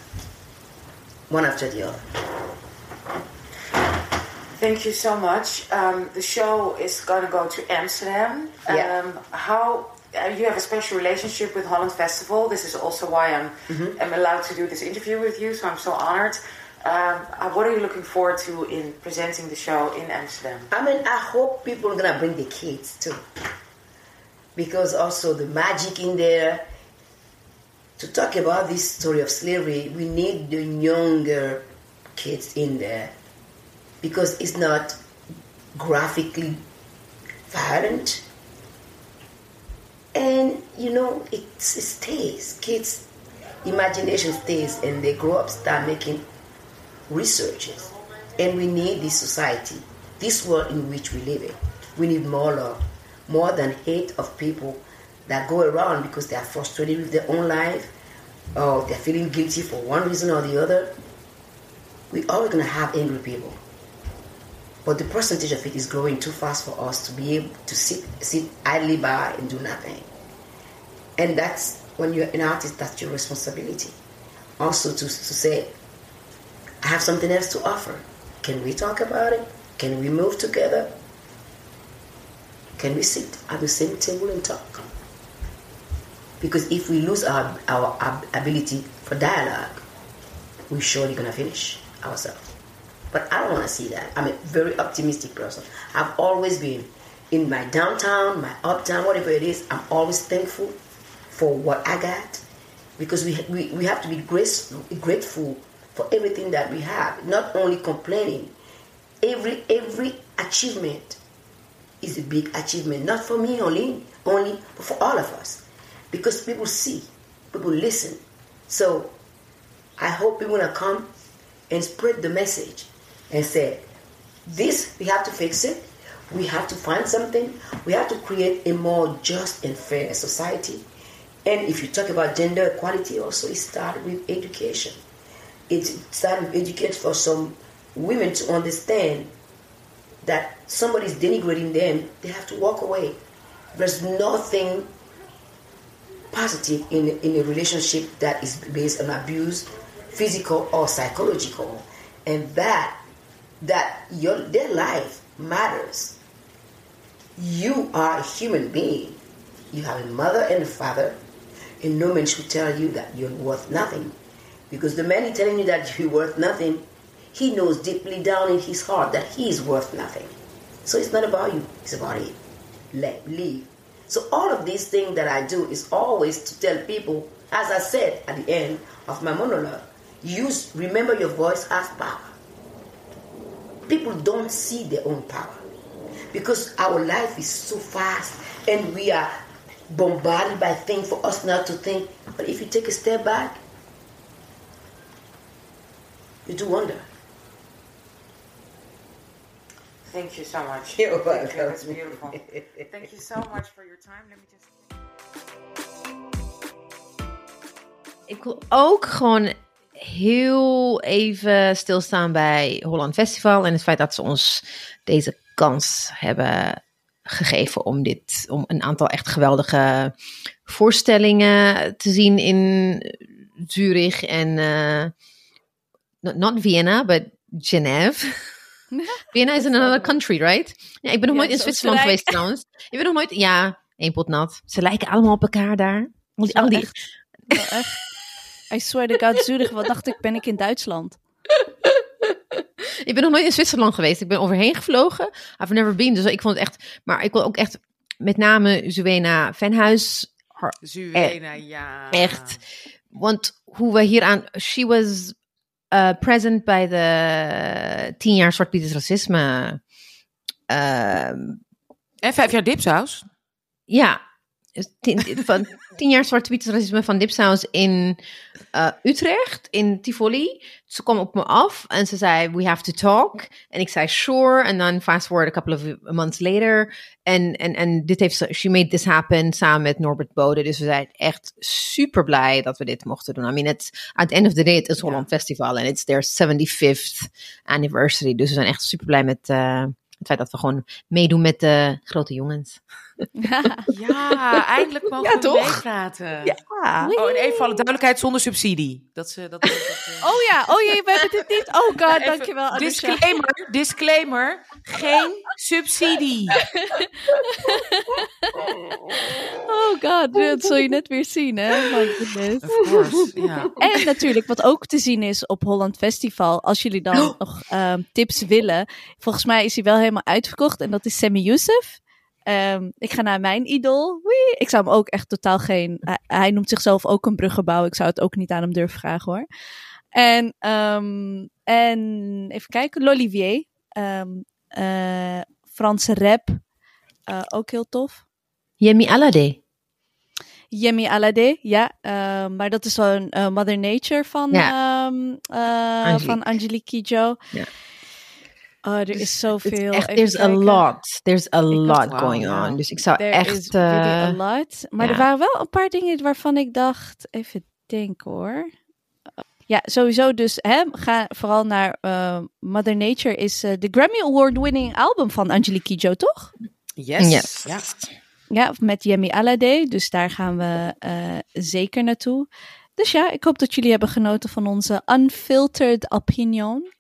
Speaker 4: one after the other.
Speaker 1: Thank you so much. Um, the show is going to go to Amsterdam.
Speaker 4: Yeah.
Speaker 1: Um, how uh, you have a special relationship with Holland Festival. This is also why I'm am allowed to do this interview with you. So I'm so honored. Um, uh, what are you looking forward to in presenting the show in Amsterdam?
Speaker 4: I mean, I hope people are gonna bring the kids too, because also the magic in there. to talk about this story of slavery, we need the younger kids in there because it's not graphically violent. And you know, it, it stays. Kids' imagination stays, and they grow up, start making researches. And we need this society, this world in which we live in. We need more love, more than hate of people that go around because they are frustrated with their own life or they're feeling guilty for one reason or the other. We're always going to have angry people. But the percentage of it is growing too fast for us to be able to sit, sit idly by and do nothing. And that's when you're an artist, that's your responsibility. Also to, to say, I have something else to offer. Can we talk about it? Can we move together? Can we sit at the same table and talk? Because if we lose our, our, our ability for dialogue, we're surely going to finish ourselves. But I don't want to see that. I'm a very optimistic person. I've always been in my downtown, my uptown, whatever it is. I'm always thankful for what I got because we, we, we have to be grateful, grateful for everything that we have, not only complaining. Every, every achievement is a big achievement, not for me only, only, but for all of us. Because people see, people listen. So I hope people will come and spread the message and say, this, we have to fix it. We have to find something. We have to create a more just and fair society. And if you talk about gender equality, also it starts with education. It started with education for some women to understand that somebody's denigrating them, they have to walk away. There's nothing positive in, in a relationship that is based on abuse, physical or psychological. And that that your their life matters. You are a human being. You have a mother and a father, and no man should tell you that you're worth nothing. Because the man telling you that you're worth nothing, he knows deeply down in his heart that he is worth nothing. So it's not about you, it's about him. Let leave. So all of these things that I do is always to tell people, as I said at the end of my monologue, use remember your voice has power. People don't see their own power because our life is so fast and we are bombarded by things for us not to think. But if you take a step back, you do wonder.
Speaker 1: Thank you so much.
Speaker 4: You're welcome.
Speaker 1: Thank you. That's beautiful. Thank you so much for your time. Let me just.
Speaker 3: Ik wil ook gewoon heel even stilstaan bij Holland Festival en het feit dat ze ons deze kans hebben gegeven om dit, om een aantal echt geweldige voorstellingen te zien in Zurich en uh, not Vienna, but Genève. Vienna is in another country, right? Ja, ik ben nog nooit in Zwitserland geweest trouwens. Ik ben nog nooit, ja, één pot nat. Ze lijken allemaal op elkaar daar. Al die, al die...
Speaker 2: Echt, echt. I swear to God, Zurich, wat dacht ik, ben ik in Duitsland?
Speaker 3: ik ben nog nooit in Zwitserland geweest. Ik ben overheen gevlogen. I've never been. Dus ik vond het echt. Maar ik wil ook echt met name Zuena Venhuis.
Speaker 1: Zuena, ja.
Speaker 3: Echt. Want hoe we hier aan. She was uh, present bij de tien jaar Zwart Pieters racisme. Uh,
Speaker 1: en vijf jaar dipsaus.
Speaker 3: Ja. Tien, van tien jaar Zwarte Pieters racisme van Dipsaus in uh, Utrecht, in Tivoli. Ze kwam op me af en ze zei, we have to talk. En ik zei, sure. En dan fast forward a couple of months later. En, en, en dit heeft she made this happen samen met Norbert Bode. Dus we zijn echt super blij dat we dit mochten doen. I mean, it's, at the end of the day, het is Holland. Festival. En it's their 75th anniversary. Dus we zijn echt super blij met... Uh, het feit dat we gewoon meedoen met de grote jongens.
Speaker 1: Ja, eindelijk mogen
Speaker 3: Ja,
Speaker 1: we
Speaker 3: toch?
Speaker 1: meepraten.
Speaker 3: Ja.
Speaker 1: Oh, en even alle duidelijkheid zonder subsidie. Dat ze dat, dat, dat, eh,
Speaker 2: Oh ja, oh jee, we hebben dit niet. Oh god,
Speaker 1: even
Speaker 2: dankjewel.
Speaker 1: Disclaimer, disclaimer, geen subsidie.
Speaker 2: Oh god, dat zul je net weer zien, hè? My goodness.
Speaker 1: Of course, ja.
Speaker 2: En natuurlijk, wat ook te zien is op Holland Festival, als jullie dan nog ehm, tips willen. Volgens mij is hij wel helemaal uitverkocht en dat is Sammy Youssef. Ehm, ik ga naar mijn idool. Wee. Ik zou hem ook echt totaal geen. Hij, hij noemt zichzelf ook een bruggenbouw. Ik zou het ook niet aan hem durven vragen hoor. En, ehm, en even kijken, L'Olivier. Um, Franse rap. Uh, ook heel tof.
Speaker 3: Yemi Alade.
Speaker 2: Yemi Alade, ja. Uh, maar dat is zo'n uh, Mother Nature van,
Speaker 3: ja.
Speaker 2: van Angelique Kidjo.
Speaker 3: Ja.
Speaker 2: Oh, er is zoveel.
Speaker 3: Echt, there's a lot. There's a lot going on.
Speaker 2: Ja.
Speaker 3: Dus ik zou
Speaker 2: There
Speaker 3: echt...
Speaker 2: Is really a lot. Maar
Speaker 3: ja.
Speaker 2: er waren wel een paar dingen waarvan ik dacht... Even denken hoor. Ja, sowieso dus hè, ga vooral naar uh, Mother Nature is uh, de Grammy Award winning album van Angelique Kidjo, toch?
Speaker 1: Yes.
Speaker 3: yes.
Speaker 1: Ja.
Speaker 2: ja, met Yemi Alade. Dus daar gaan we uh, zeker naartoe. Dus ja, ik hoop dat jullie hebben genoten van onze unfiltered opinion.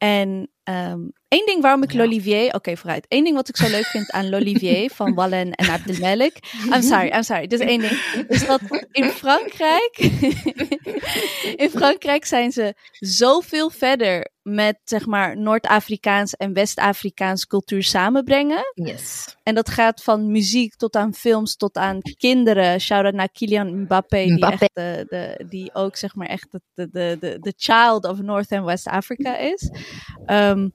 Speaker 2: En um, één ding waarom ik ja. L'Olivier... Oké, okay, vooruit. Eén ding wat ik zo leuk vind aan L'Olivier van Wallen en Abdelmelek... I'm sorry, I'm sorry. Dus één ding. Is dat in Frankrijk... in Frankrijk zijn ze zoveel verder met, zeg maar, Noord-Afrikaans en West-Afrikaans cultuur samenbrengen.
Speaker 3: Yes.
Speaker 2: En dat gaat van muziek tot aan films, tot aan kinderen. Shout-out naar Kylian Mbappé, die,
Speaker 3: Mbappé.
Speaker 2: Echt de, de, die ook, zeg maar, echt de, de, de, de child of North en West Africa is. Um,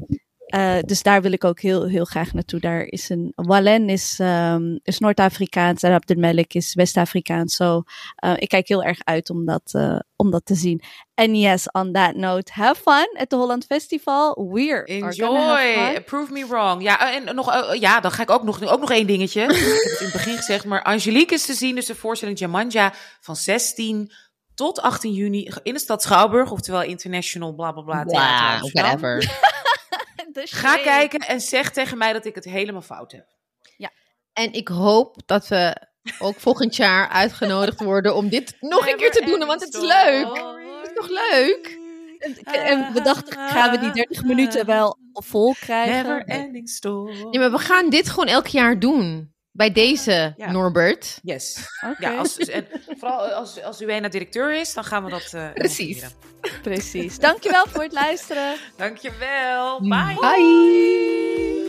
Speaker 2: uh, dus daar wil ik ook heel, heel graag naartoe. Daar is een. Wallen is, um, is Noord-Afrikaans en Abdelmelek is West-Afrikaans. So, uh, ik kijk heel erg uit om dat, uh, om dat te zien. En yes, on that note, have fun at the Holland Festival. We're
Speaker 1: Enjoy. Prove me wrong. Ja, en nog, ja, dan ga ik ook nog, ook nog één dingetje. ik heb het in het begin gezegd, maar Angelique is te zien. Dus de voorstelling Jamanja van 16 tot 18 juni in de stad Schouwburg. Oftewel International bla bla bla.
Speaker 3: Wow, whatever.
Speaker 1: Ga kijken en zeg tegen mij dat ik het helemaal fout heb.
Speaker 2: Ja.
Speaker 3: En ik hoop dat we ook volgend jaar uitgenodigd worden om dit nog een keer te doen, want het is leuk. Het is toch leuk?
Speaker 2: En we dachten, gaan we die 30 minuten wel vol krijgen?
Speaker 1: Never ending story.
Speaker 3: Ja, maar we gaan dit gewoon elk jaar doen. Bij deze, ja. Norbert.
Speaker 1: Yes. Okay. Ja, als, en vooral als, als u een directeur is, dan gaan we dat uh,
Speaker 3: Precies.
Speaker 2: Precies. Dankjewel voor het luisteren.
Speaker 1: Dankjewel. Bye.
Speaker 3: Bye.